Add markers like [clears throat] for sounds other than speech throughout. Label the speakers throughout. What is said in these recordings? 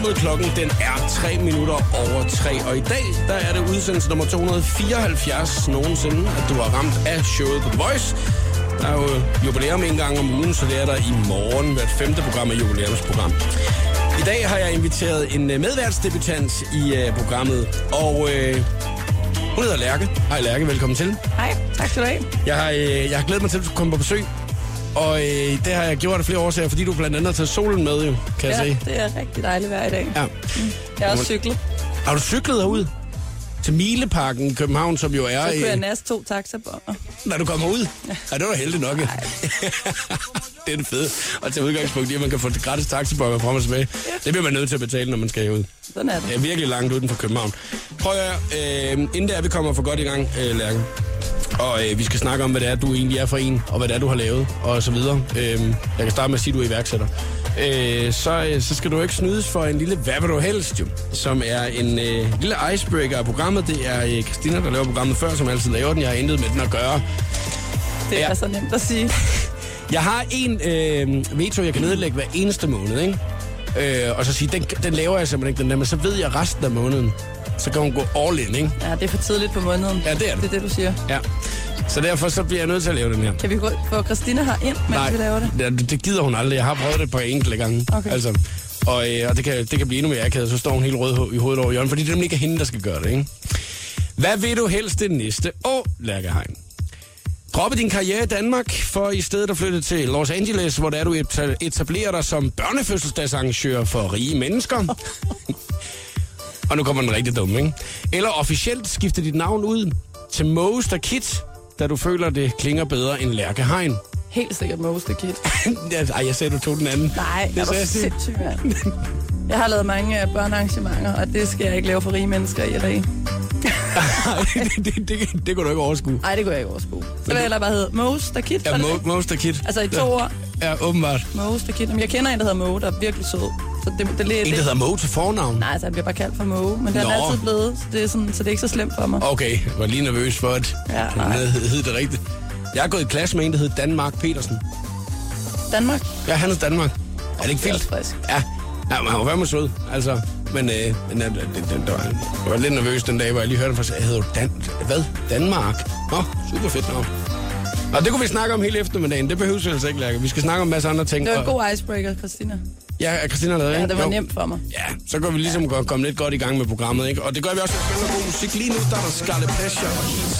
Speaker 1: programmet. Klokken den er 3 minutter over 3. Og i dag, der er det udsendelse nummer 274 nogensinde, at du har ramt af showet på The Voice. Der er jo jubilæum en gang om ugen, så det er der i morgen. Hvert femte program er jubilæumsprogram. I dag har jeg inviteret en øh, medværtsdebutant i uh, programmet, og øh, hun hedder Lærke. Hej Lærke, velkommen til.
Speaker 2: Hej, tak skal du have.
Speaker 1: Jeg har, øh, jeg har glædet mig til, at du kommer på besøg. Og øh, det har jeg gjort af flere årsager, fordi du blandt andet har taget solen med, jo, kan
Speaker 2: Ja,
Speaker 1: jeg se.
Speaker 2: det er rigtig dejligt i dag.
Speaker 1: Ja.
Speaker 2: Jeg har også cyklet.
Speaker 1: Har du cyklet herud? Til Mileparken i København, som jo er...
Speaker 2: Så kunne jeg næste to taxabomber.
Speaker 1: når du kommer ud? Ja, det var da heldigt nok. ja. [laughs] det er det fede. Og til udgangspunkt i, at man kan få gratis taxibøjer frem og tilbage. Det bliver man nødt til at betale, når man skal ud.
Speaker 2: Sådan er
Speaker 1: Det
Speaker 2: det.
Speaker 1: er virkelig langt uden for København. Prøv at høre, øh, inden der vi kommer for godt i gang, øh, Lærke. Og øh, vi skal snakke om, hvad det er, du egentlig er for en, og hvad det er, du har lavet, og så videre. Øh, jeg kan starte med at sige, at du er iværksætter. Øh, så, øh, så skal du ikke snydes for en lille Hvad vil du helst, jo, som er en øh, lille icebreaker af programmet. Det er øh, Christina, der laver programmet før, som altid laver den. Jeg har intet med den at gøre.
Speaker 2: Det
Speaker 1: Ja.
Speaker 2: er så nemt at sige. [laughs]
Speaker 1: Jeg har en øh, veto, jeg kan nedlægge hver eneste måned, ikke? Øh, og så sige, den, den laver jeg simpelthen ikke, den der, men så ved jeg resten af måneden. Så kan hun gå all in, ikke?
Speaker 2: Ja, det er for tidligt på måneden.
Speaker 1: Ja, det er det.
Speaker 2: Det er det, du siger.
Speaker 1: Ja. Så derfor så bliver jeg nødt til at lave den her.
Speaker 2: Kan vi gå- få Christina her ind, mens vi laver det?
Speaker 1: det, det gider hun aldrig. Jeg har prøvet det på enkelte gange.
Speaker 2: Okay.
Speaker 1: Altså, og, øh, og det, kan, det kan blive endnu mere akavet, så står hun helt rød i hovedet over hjørnet, fordi det er nemlig ikke hende, der skal gøre det, ikke? Hvad vil du helst det næste år, Lærke Hein? Droppe din karriere i Danmark, for i stedet at flytte til Los Angeles, hvor der er du eta- etablerer dig som børnefødselsdagsarrangør for rige mennesker. [laughs] og nu kommer den rigtig dumme, ikke? Eller officielt skifte dit navn ud til Moe the Kid, da du føler, det klinger bedre end Lærke Hein.
Speaker 2: Helt sikkert Most the Kid. [laughs]
Speaker 1: Ja, Ej, jeg sagde, du tog den anden.
Speaker 2: Nej,
Speaker 1: det
Speaker 2: er sindssygt, mand. Jeg har lavet mange øh, børnearrangementer, og det skal jeg ikke lave for rige mennesker i [laughs] dag.
Speaker 1: Det, det, det, det kunne du ikke overskue.
Speaker 2: Nej, det kunne jeg ikke overskue. Så vil jeg hellere bare hedde Most the Kid.
Speaker 1: Ja, Mo? Most the Kid.
Speaker 2: Altså i to
Speaker 1: ja.
Speaker 2: år.
Speaker 1: Ja, åbenbart.
Speaker 2: Most the Kid. Jamen, jeg kender en, der hedder Mo, der er virkelig sød. Så det, det, det,
Speaker 1: En, der hedder Mo til fornavn.
Speaker 2: Nej, altså, han bliver bare kaldt for Mo, men det er
Speaker 1: Nå.
Speaker 2: altid blevet, så det, er sådan, så det er ikke så slemt for mig.
Speaker 1: Okay, jeg var lige nervøs for, at
Speaker 2: Ja,
Speaker 1: hed, hed det rigtigt. Jeg har gået i klasse med en, der hed Danmark Petersen.
Speaker 2: Danmark?
Speaker 1: Ja, han er Danmark. Er det ikke vildt? Ja, ja han var fandme sød. Altså, men, øh, men øh, det, var, jeg var lidt nervøs den dag, hvor jeg lige hørte fra, jeg hedder Dan, hvad? Danmark? Nå, super fedt navn. Og det kunne vi snakke om hele eftermiddagen. Det behøver vi altså ikke, Lærke. Vi skal snakke om en masse andre ting.
Speaker 2: Det var en god icebreaker, Christina.
Speaker 1: Ja, Christina lavet,
Speaker 2: Ja, det var
Speaker 1: Jo.
Speaker 2: nemt for mig.
Speaker 1: Ja, så går vi ligesom godt komme lidt godt i gang med programmet, ikke? Og det gør vi også med spændende god musik. Lige nu der er der Scarlet Pleasure.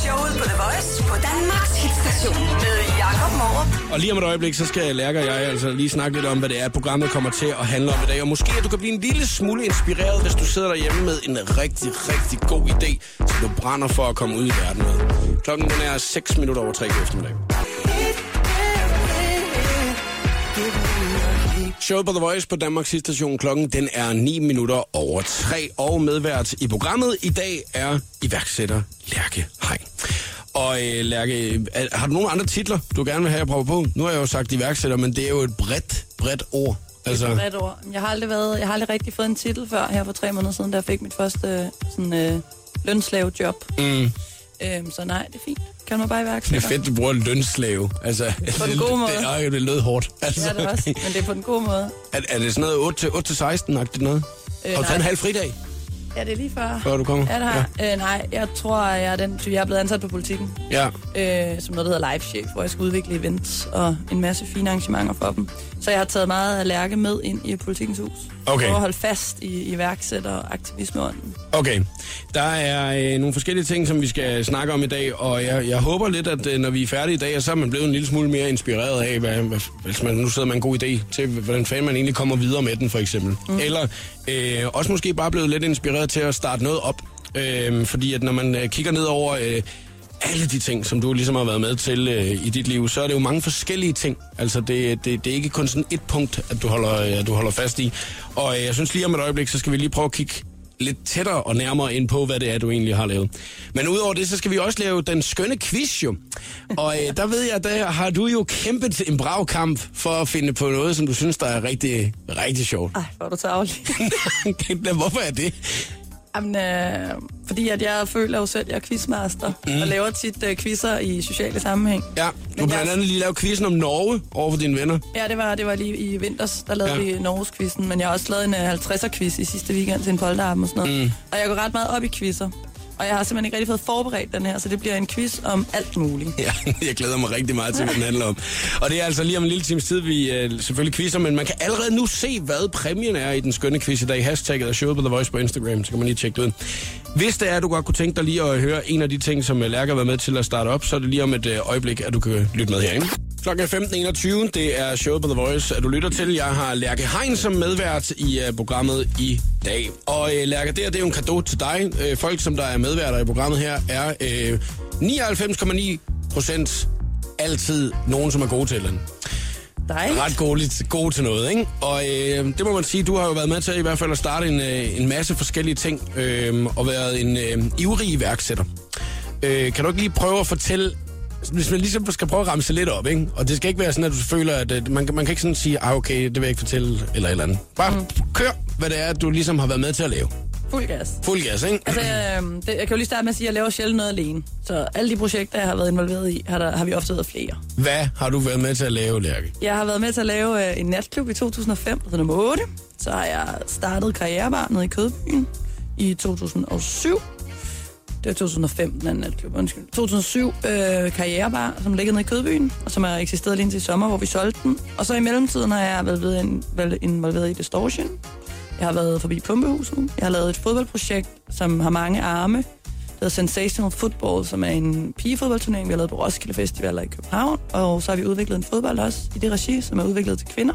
Speaker 3: Showet på The Voice på Danmarks hitstation med Jakob Morup.
Speaker 1: Og lige om et øjeblik, så skal Lærke og jeg altså lige snakke lidt om, hvad det er, programmet kommer til at handle om i dag. Og måske at du kan blive en lille smule inspireret, hvis du sidder derhjemme med en rigtig, rigtig god idé, som du brænder for at komme ud i verden med. Klokken den er 6 minutter over 3 i eftermiddag. Showet på The Voice på Danmarks station klokken den er 9 minutter over 3 og medvært i programmet i dag er iværksætter Lærke Hein. Og øh, Lærke, er- har du nogle andre titler, du gerne vil have, jeg prøver på? Nu har jeg jo sagt iværksætter, men det er jo et bredt, bredt ord. Altså,
Speaker 2: Bredt ord. Jeg har aldrig været, jeg har aldrig rigtig fået en titel før, her for tre måneder siden, da jeg fik mit første øh, sådan, øh, lønslavejob.
Speaker 1: mm,
Speaker 2: Øhm, så nej, det er fint. Kan man bare
Speaker 1: det er fedt, du bruger lønslave. Altså,
Speaker 2: På den gode måde.
Speaker 1: Det, er jo det lød hårdt. Altså,
Speaker 2: Ja, det er også, men det er på den gode måde.
Speaker 1: er, er det sådan noget 8 til, 8 til 16-agtigt noget?
Speaker 2: Øh,
Speaker 1: har du taget en halv fridag,
Speaker 2: Ja, det er lige før.
Speaker 1: før du kommer?
Speaker 2: Ja, det har jeg. Øh, nej, jeg tror, jeg er den type, jeg er blevet ansat på politikken.
Speaker 1: Ja.
Speaker 2: øh, som noget, der hedder Live Chef, hvor jeg skal udvikle events og en masse fine arrangementer for dem. Så jeg har taget meget af Lærke med ind i Politikens Hus.
Speaker 1: Okay.
Speaker 2: For at holde fast i iværksætter og aktivismeånden.
Speaker 1: Okay, der er øh, nogle forskellige ting, som vi skal snakke om i dag, og jeg, jeg håber lidt, at øh, når vi er færdige i dag, så er man blevet en lille smule mere inspireret af, hvad, hvad, hvis man nu sidder med en god idé til, hvordan fanden man egentlig kommer videre med den, for eksempel. Mm. Eller øh, også måske bare blevet lidt inspireret til at starte noget op, øh, fordi at når man øh, kigger ned over... Øh, alle de ting, som du ligesom har været med til øh, i dit liv, så er det jo mange forskellige ting. Altså, det, det, det er ikke kun sådan et punkt, at du holder, at du holder fast i. Og øh, jeg synes lige om et øjeblik, så skal vi lige prøve at kigge lidt tættere og nærmere ind på, hvad det er, du egentlig har lavet. Men udover det, så skal vi også lave den skønne quiz jo. Og øh, der ved jeg, der har du jo kæmpet en brav kamp for at finde på noget, som du synes, der er rigtig, rigtig sjovt.
Speaker 2: Ej, hvor er du tavlig. [laughs]
Speaker 1: Hvorfor er det?
Speaker 2: Jamen, øh, fordi at jeg føler jo selv, at jeg er quizmaster, mm. og laver tit øh, quizzer i sociale sammenhæng.
Speaker 1: Ja, du har blandt andet lige lavet quizzen om Norge over for dine venner.
Speaker 2: Ja, det var, det var lige i vinters, der lavede
Speaker 1: Ja.
Speaker 2: vi Norges quizzen, men jeg har også lavet en uh, 50'er-quiz i sidste weekend til en polterarm og sådan noget. Mm. Og jeg går ret meget op i quizzer. Og jeg har simpelthen ikke rigtig fået forberedt den her, så det bliver en quiz om alt muligt.
Speaker 1: Ja, [laughs] jeg glæder mig rigtig meget til, hvad den handler om. Og det er altså lige om en lille times tid, vi øh, selvfølgelig quizzer, men man kan allerede nu se, hvad præmien er i den skønne quiz i dag. Hashtagget er showet på The Voice på Instagram, så kan man lige tjekke det ud. Hvis det er, at du godt kunne tænke dig lige at høre en af de ting, som Lærke har været med til at starte op, så er det lige om et øh, øjeblik, at du kan lytte med herinde. Klokken er 15.21, det er showet på The Voice, at du lytter til. Jeg har Lærke Hein som medvært i uh, programmet i dag. Og uh, Lærke, det, her, det er jo en gave til dig. Uh, folk, som der er medværter i programmet her, er uh, 99,9 procent altid nogen, som er gode til den.
Speaker 2: Dejligt.
Speaker 1: Ret gode, gode til noget, ikke? Og øh, det må man sige, du har jo været med til i hvert fald at starte en, øh, en masse forskellige ting, øh, og været en øh, ivrig iværksætter. Øh, kan du ikke lige prøve at fortælle, hvis man ligesom skal prøve at ramse lidt op, ikke? Og det skal ikke være sådan, at du føler, at øh, man, kan- man kan ikke sådan sige, ah, okay, det vil jeg ikke fortælle, eller et eller andet. Bare mm. kør, hvad det er, du ligesom har været med til at lave.
Speaker 2: Fuld gas.
Speaker 1: Fuld gas, ikke?
Speaker 2: Altså, øh, det, jeg kan jo lige starte med at sige, at jeg laver sjældent noget alene. Så alle de projekter, jeg har været involveret i, har, der, har vi ofte været flere.
Speaker 1: Hvad har du været med til at lave, Lærke?
Speaker 2: Jeg har været med til at lave øh, en natklub i 2005, der hedder nummer 8. Så har jeg startet Karrierebar nede i Kødbyen i 2007. Det var 2005, den anden natklub, undskyld. 2007 øh, Karrierebar, som ligger nede i Kødbyen, og som har eksisteret lige indtil sommer, hvor vi solgte den. Og så i mellemtiden har jeg været, ved en, været involveret i Distortion. Jeg har været forbi Pumpehuset. Jeg har lavet et fodboldprojekt, som har mange arme. Det hedder Sensational Football, som er en pigefodboldturnering, vi har lavet på Roskilde Festival i København. Og så har vi udviklet en fodbold også i det regi, som er udviklet til kvinder.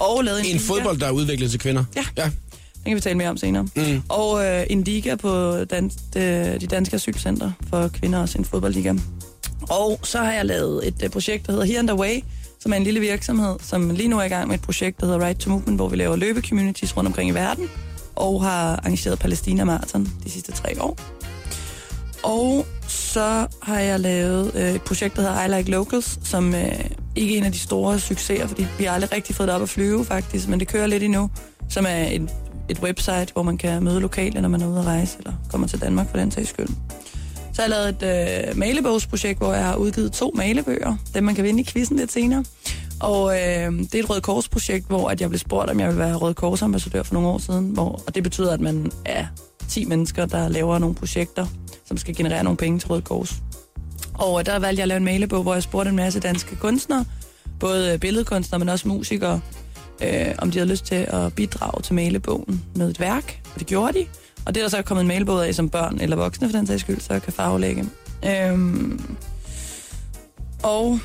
Speaker 2: Og lavet en,
Speaker 1: En
Speaker 2: liga.
Speaker 1: fodbold, der er udviklet til kvinder?
Speaker 2: Ja.
Speaker 1: ja.
Speaker 2: Kan vi tale mere om senere.
Speaker 1: Mm.
Speaker 2: Og øh, en liga på dans, de, de danske asylcenter for kvinder, også en fodboldliga. Og så har jeg lavet et øh, projekt, der hedder Here and Away, som er en lille virksomhed, som lige nu er i gang med et projekt, der hedder Right to Movement, hvor vi laver løbecommunities rundt omkring i verden, og har arrangeret Palæstina Marathon de sidste tre år. Og så har jeg lavet øh, et projekt, der hedder I Like Locals, som øh, ikke er en af de store succeser, fordi vi har aldrig rigtig fået det op at flyve faktisk, men det kører lidt endnu, som er et, et website, hvor man kan møde lokale, når man er ude at rejse, eller kommer til Danmark for den sags skyld. Så har jeg lavet et øh, malebogsprojekt, hvor jeg har udgivet to malebøger, dem man kan vinde i quizzen lidt senere. Og øh, det er et Røde Kors-projekt, hvor at jeg blev spurgt, om jeg ville være Røde Kors-ambassadør for nogle år siden. Hvor, og det betyder, at man er 10 mennesker, der laver nogle projekter, som skal generere nogle penge til Røde Kors. Og øh, der valgte jeg at lave en malebog, hvor jeg spurgte en masse danske kunstnere, både øh, billedkunstnere, men også musikere, øh, om de havde lyst til at bidrage til malebogen med et værk. Og det gjorde de. Og det er der så kommet en malebog af som børn eller voksne, for den sags skyld, så jeg kan farvelægge. Øhm, og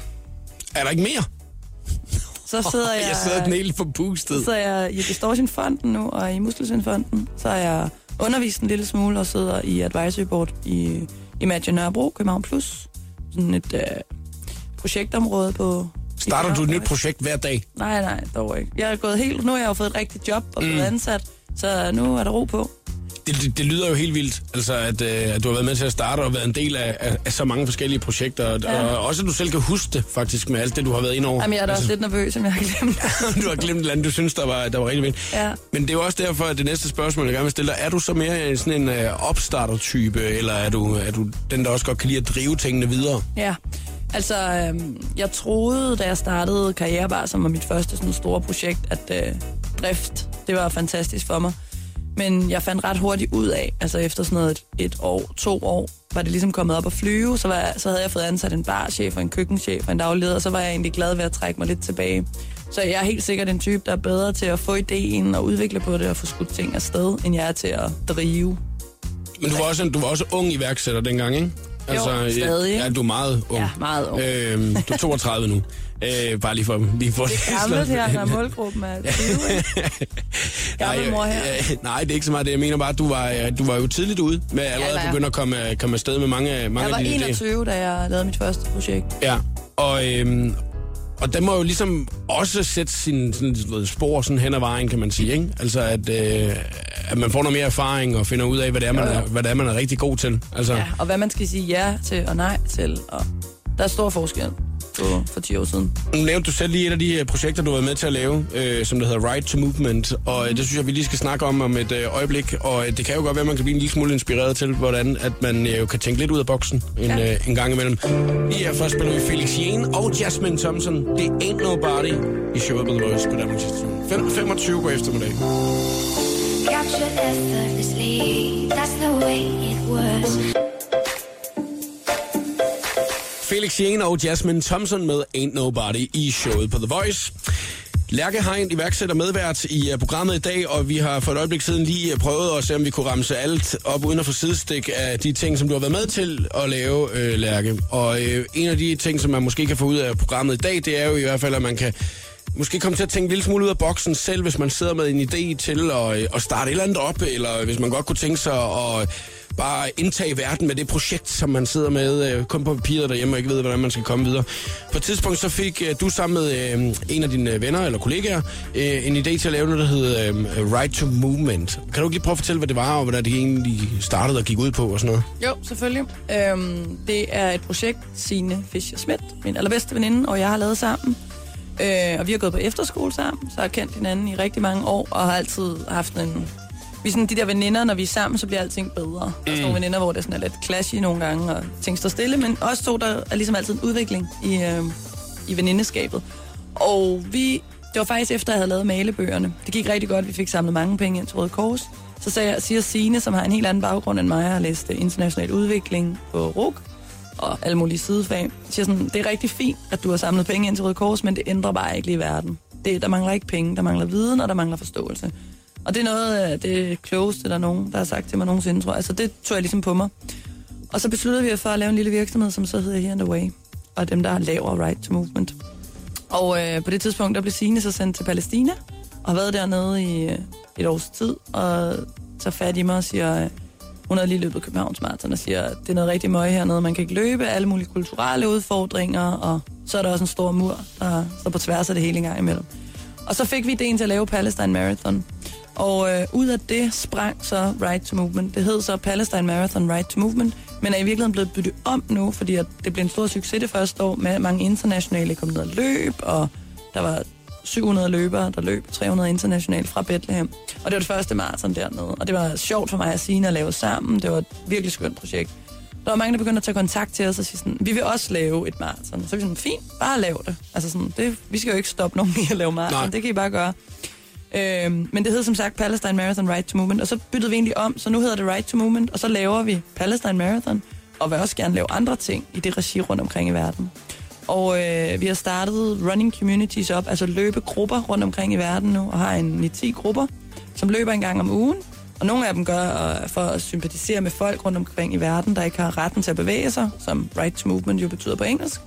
Speaker 1: Er der ikke mere?
Speaker 2: så sidder [laughs] jeg...
Speaker 1: Jeg sidder den helt forpustet.
Speaker 2: Så sidder jeg i Distortion-fonden nu, og i Muskelsvindfonden. Så har jeg undervist en lille smule og sidder i advisory board i Imagine Nørrebro, København Plus. Sådan et øh, projektområde på...
Speaker 1: Starter du et nyt projekt hver dag?
Speaker 2: Nej, nej, dog ikke. Jeg er gået helt... Nu har jeg jo fået et rigtigt job og blevet
Speaker 1: Mm.
Speaker 2: ansat, så nu er der ro på.
Speaker 1: Det, det, det lyder jo helt vildt, altså at, øh, at du har været med til at starte og været en del af, af, af så mange forskellige projekter. Og,
Speaker 2: Ja.
Speaker 1: og også at du selv kan huske det faktisk med alt det, du har været ind over.
Speaker 2: Jamen, jeg er da også lidt nervøs, om jeg har glemt [laughs]
Speaker 1: du har glemt et eller andet, du synes, der var, der var rigtig vildt.
Speaker 2: Ja.
Speaker 1: Men det er jo også derfor, at det næste spørgsmål, jeg gerne vil stille dig, er du så mere sådan en øh, opstarter-type, eller er du, er du den, der også godt kan lide at drive tingene videre?
Speaker 2: Ja, altså øh, jeg troede, da jeg startede Karrierebar, som var mit første sådan store projekt, at øh, drift, det var fantastisk for mig. Men jeg fandt ret hurtigt ud af, altså efter sådan noget et, et år, to år, var det ligesom kommet op at flyve, så, var jeg, så havde jeg fået ansat en barchef og en køkkenchef og en dagleder, og så var jeg egentlig glad ved at trække mig lidt tilbage. Så jeg er helt sikkert en type, der er bedre til at få ideen og udvikle på det og få skudt ting afsted, end jeg er til at drive.
Speaker 1: Men du var også, du var også ung iværksætter dengang, ikke? Altså,
Speaker 2: Jo, stadig,
Speaker 1: Ja, du er meget ung.
Speaker 2: Ja, meget ung.
Speaker 1: Øhm, du er 32 nu. [laughs] Øh, bare lige for, lige for
Speaker 2: Det er gammelt her, når målgruppen er 20, ikke? [laughs] Gammel mor her.
Speaker 1: øh, nej, det er ikke så meget det. Jeg mener bare, at du var, øh, du var jo tidligt ude med allerede
Speaker 2: var
Speaker 1: at
Speaker 2: jeg.
Speaker 1: begynde at komme, komme afsted med mange, mange
Speaker 2: Jeg var
Speaker 1: af dine idéer.
Speaker 2: 21, da jeg lavede mit første projekt.
Speaker 1: Ja, og, øhm, og den må jo ligesom også sætte sin sådan, ved, spor sådan hen ad vejen, kan man sige. Ikke? Altså, at, øh, at man får noget mere erfaring og finder ud af, hvad det er, man, er, hvad det er, man er rigtig god til. Altså,
Speaker 2: Ja, og hvad man skal sige ja til og nej til. Og der er stor forskel. På, for 10 år siden.
Speaker 1: Nu nævnte du selv lige et af de øh, projekter, du har været med til at lave, øh, som det hedder Right to Movement, og øh, det synes jeg, vi lige skal snakke om om et øh, øjeblik, og øh, det kan jo godt være, at man kan blive en lille smule inspireret til, hvordan at man øh, jo kan tænke lidt ud af boksen en,
Speaker 2: Ja.
Speaker 1: øh, en gang imellem. Lige her først spiller vi Felix Jane og Jasmine Thompson. Det Ain't Nobody i showet på The Voice på. Fem- 25 går eftermiddag.
Speaker 4: Captured effortlessly, that's the way it was.
Speaker 1: Felix Jane og Jasmine Thompson med Ain't Nobody i showet på The Voice. Lærke har en iværksætter medvært i øh, programmet i dag, og vi har for et øjeblik siden lige øh, prøvet at se, om vi kunne ramse alt op uden at få sidestik af de ting, som du har været med til at lave, øh, Lærke. Og øh, en af de ting, som man måske kan få ud af programmet i dag, det er jo i hvert fald, at man kan måske komme til at tænke en lille smule ud af boksen selv, hvis man sidder med en idé til at, øh, at starte et eller andet op, eller hvis man godt kunne tænke sig at bare indtage verden med det projekt, som man sidder med øh, kun på papiret derhjemme og ikke ved, hvordan man skal komme videre. På et tidspunkt så fik øh, du sammen med øh, en af dine øh, venner eller kollegaer øh, en idé til at lave noget, der hedder øh, Right to Movement. Kan du ikke lige prøve at fortælle, hvad det var, og hvordan det egentlig startede og gik ud på og sådan noget?
Speaker 2: Jo, selvfølgelig. Øhm, det er et projekt, Signe Fischer Schmidt, min allerbedste veninde, og jeg har lavet sammen. Øh, og vi har gået på efterskole sammen, så har kendt hinanden i rigtig mange år, og har altid haft en... Vi er sådan de der veninder, når vi er sammen, så bliver alting bedre. Mm. Der er nogle veninder, hvor det sådan er lidt clashy nogle gange, og ting står stille, men også to, der er ligesom altid en udvikling i, øh, i venindeskabet. Og vi, det var faktisk efter, jeg havde lavet malebøgerne. Det gik rigtig godt, vi fik samlet mange penge ind til Røde Kors. Så sagde jeg, siger Signe, som har en helt anden baggrund end mig, har læst øh, international udvikling på RUG, og alle mulige sidefag, siger sådan, det er rigtig fint, at du har samlet penge ind til Røde Kors, men det ændrer bare ikke lige verden. Det, der mangler ikke penge, der mangler viden, og der mangler forståelse. Og det er noget af det klogeste, der er nogen, der har sagt til mig nogensinde, tror jeg. Altså det tog jeg ligesom på mig. Og så besluttede vi os for at lave en lille virksomhed, som så hedder Here and Away, og dem, der laver Right to Movement. Og øh, på det tidspunkt, der blev Signe så sendt til Palæstina, og har været dernede i øh, et års tid, og tager fat i mig og siger, øh, hun har lige løbet Københavns Marathon og siger, at det er noget rigtig møg hernede, man kan ikke løbe, alle mulige kulturelle udfordringer, og så er der også en stor mur, der står på tværs af det hele en gang imellem. Og så fik vi ideen til at lave Palestine Marathon. Og øh, ud af det sprang så Right to Movement. Det hed så Palestine Marathon Right to Movement, men er i virkeligheden blevet byttet om nu, fordi at det blev en stor succes det første år med mange internationale kom ned og løb, og der var 700 løbere, der løb 300 internationalt fra Bethlehem. Og det var det første maraton dernede. Og det var sjovt for mig at sige at lave sammen. Det var et virkelig skønt projekt. Der var mange, der begyndte at tage kontakt til os og sige sådan, vi vil også lave et maraton. Så vi sådan, fint, bare lav det. Altså sådan, det, vi skal jo ikke stoppe nogen i at lave maraton. Det kan I bare gøre. Øh, men det hed som sagt Palestine Marathon Right to Movement, og så byttede vi egentlig om, så nu hedder det Right to Movement, og så laver vi Palestine Marathon, og vil også gerne lave andre ting i det regi rundt omkring i verden. Og øh, vi har startet running communities op, altså løbegrupper rundt omkring i verden nu, og har en 9-10 grupper, som løber en gang om ugen. Og nogle af dem gør øh, for at sympatisere med folk rundt omkring i verden, der ikke har retten til at bevæge sig, som Right to Movement jo betyder på engelsk.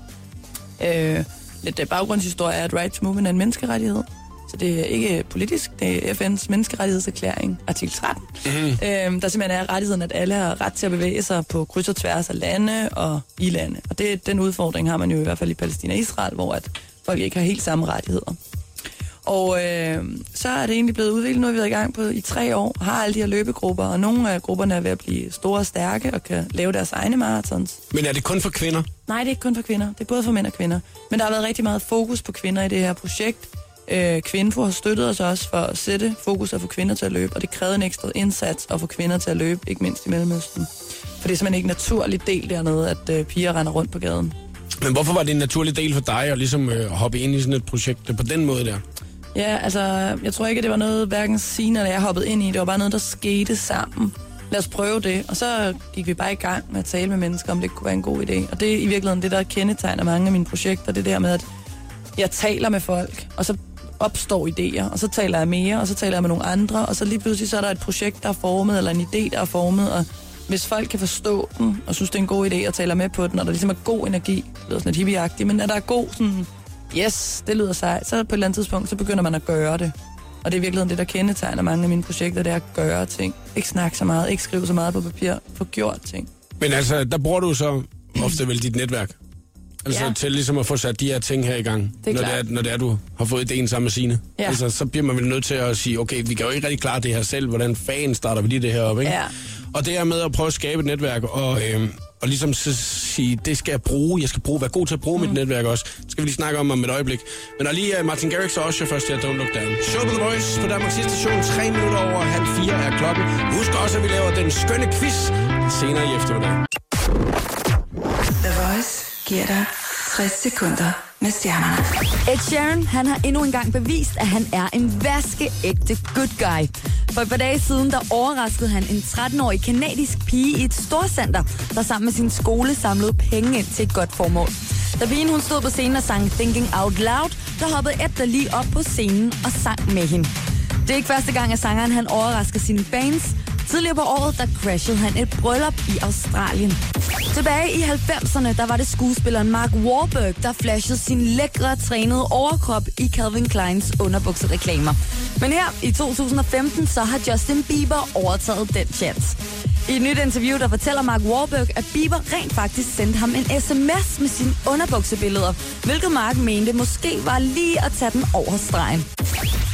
Speaker 2: Øh, lidt øh, baggrundshistorie er, at Right to Movement er en menneskerettighed. Så det er ikke politisk, det er FN's menneskerettighedserklæring, artikel 13. Mm-hmm. Øhm, der simpelthen er rettigheden, at alle har ret til at bevæge sig på kryds og tværs af lande og i lande. Og det, den udfordring har man jo i hvert fald i Palæstina og Israel, hvor at folk ikke har helt samme rettigheder. Og øh, så er det egentlig blevet udviklet, nu har vi været i gang på i tre år, har alle de her løbegrupper, og nogle af grupperne er ved at blive store og stærke og kan lave deres egne marathons.
Speaker 1: Men er det kun for kvinder?
Speaker 2: Nej, det er ikke kun for kvinder. Det er både for mænd og kvinder. Men der har været rigtig meget fokus på kvinder i det her projekt. Øh, Kvinfo har støttet os også for at sætte fokus og få kvinder til at løbe, og det krævede en ekstra indsats at få kvinder til at løbe, ikke mindst i Mellemøsten. For det er simpelthen ikke en naturlig del dernede, at øh, piger render rundt på gaden.
Speaker 1: Men hvorfor var det en naturlig del for dig at ligesom øh, hoppe ind i sådan et projekt på den måde der?
Speaker 2: Ja, altså, jeg tror ikke, at det var noget, hverken Signe eller jeg hoppede ind i. Det var bare noget, der skete sammen. Lad os prøve det. Og så gik vi bare i gang med at tale med mennesker, om det kunne være en god idé. Og det er i virkeligheden det, der kendetegner mange af mine projekter. Det der med, at jeg taler med folk, og så opstår idéer, og så taler jeg mere, og så taler jeg med nogle andre, og så lige pludselig så er der et projekt, der er formet, eller en idé, der er formet, og hvis folk kan forstå den, og synes, det er en god idé, og taler med på den, og der ligesom er god energi, det lyder sådan lidt hippieagtigt, men at der er god sådan, yes, det lyder sejt, så på et eller andet tidspunkt, så begynder man at gøre det. Og det er virkelig det, der kendetegner mange af mine projekter, det er at gøre ting. Ikke snakke så meget, ikke skrive så meget på papir, få gjort ting.
Speaker 1: Men altså, der bruger du så ofte vel dit netværk? Altså ja. Til ligesom at få sat de her ting her i gang,
Speaker 2: Det er
Speaker 1: når, det er, når det er, du har fået ideen sammen med sine.
Speaker 2: Ja.
Speaker 1: Altså, så bliver man vel nødt til at sige, okay, vi kan jo ikke rigtig klare det her selv, hvordan fanden starter vi lige det her op, ikke?
Speaker 2: Ja.
Speaker 1: Og det er med at prøve at skabe et netværk, og øh, og ligesom så sige, det skal jeg bruge, jeg skal bruge, være god til at bruge mm. mit netværk også. Det skal vi lige snakke om om et øjeblik. Men der er lige uh, Martin Garrix og også først her, Don't Look Down. Show The Voice på Danmarks sidste station, 3 minutter over halv fire er klokken. Husk også, at vi laver den skønne quiz senere i eftermiddag.
Speaker 3: The Voice giver dig 60 sekunder med stjernerne.
Speaker 5: Ed Sheeran, han har endnu engang bevist, at han er en vaskeægte good guy. For et par dage siden, der overraskede han en 13-årig kanadisk pige i et storcenter, der sammen med sin skole samlede penge ind til et godt formål. Da pigen hun stod på scenen og sang Thinking Out Loud, der hoppede Ed der lige op på scenen og sang med hende. Det er ikke første gang, at sangeren han overrasker sine fans. Tidligere på året, der crashede han et bryllup i Australien. Tilbage i 90'erne, der var det skuespilleren Mark Wahlberg, der flashede sin lækre, trænede overkrop i Calvin Kleins underbuksereklamer. Men her i 2015, så har Justin Bieber overtaget den chance. I et nyt interview, der fortæller Mark Wahlberg, at Bieber rent faktisk sendte ham en sms med sine underbuksebilleder, hvilket Mark mente måske var lige at tage den over stregen.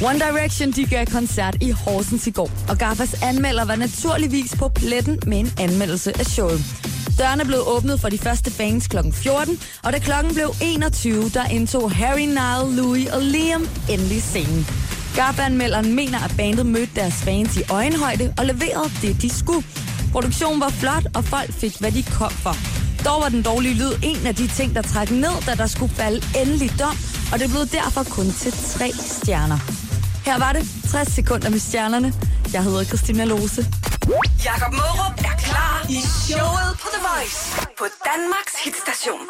Speaker 5: One Direction de gav koncert i Horsens i går, og Gaffas anmelder var naturligvis på pletten med en anmeldelse af showet. Dørene blev åbnet for de første fans kl. 14, og da klokken blev 21, der indtog Harry, Nile, Louis og Liam endelig scenen. Garbanmelderen mener, at bandet mødte deres fans i øjenhøjde og leverede det, de skulle. Produktionen var flot, og folk fik, hvad de kom for. Dog var den dårlige lyd en af de ting, der trak ned, da der skulle falde endelig dom, og det blev derfor kun til tre stjerner. Her var det 60 sekunder med stjernerne. Jeg hedder Christina Lose.
Speaker 3: Jakob Mørup er klar i showet på The Voice på Danmarks hitstation.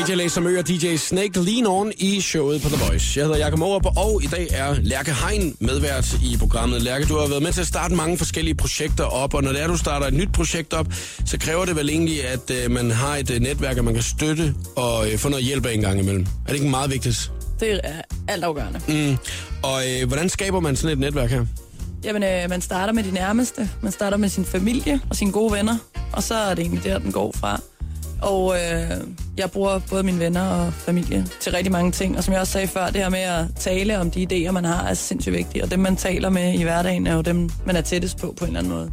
Speaker 1: Major Lazer Mø og DJ Snake Lean On i showet på The Voice. Jeg hedder Jakob Morup, og i dag er Lærke Hein medvært i programmet. Lærke, du har været med til at starte mange forskellige projekter op, og når det er, du starter et nyt projekt op, så kræver det vel egentlig, at øh, man har et øh, netværk, at man kan støtte og øh, få noget hjælp af en gang imellem. Er det ikke meget vigtigt?
Speaker 2: Det er altafgørende.
Speaker 1: Mm. Og øh, hvordan skaber man sådan et netværk her?
Speaker 2: Jamen, øh, man starter med de nærmeste. Man starter med sin familie og sine gode venner. Og så er det egentlig der, den går fra. Og øh, jeg bruger både mine venner og familie til rigtig mange ting. Og som jeg også sagde før, det her med at tale om de idéer, man har, er sindssygt vigtigt. Og dem, man taler med i hverdagen, er jo dem, man er tættest på på en eller anden måde.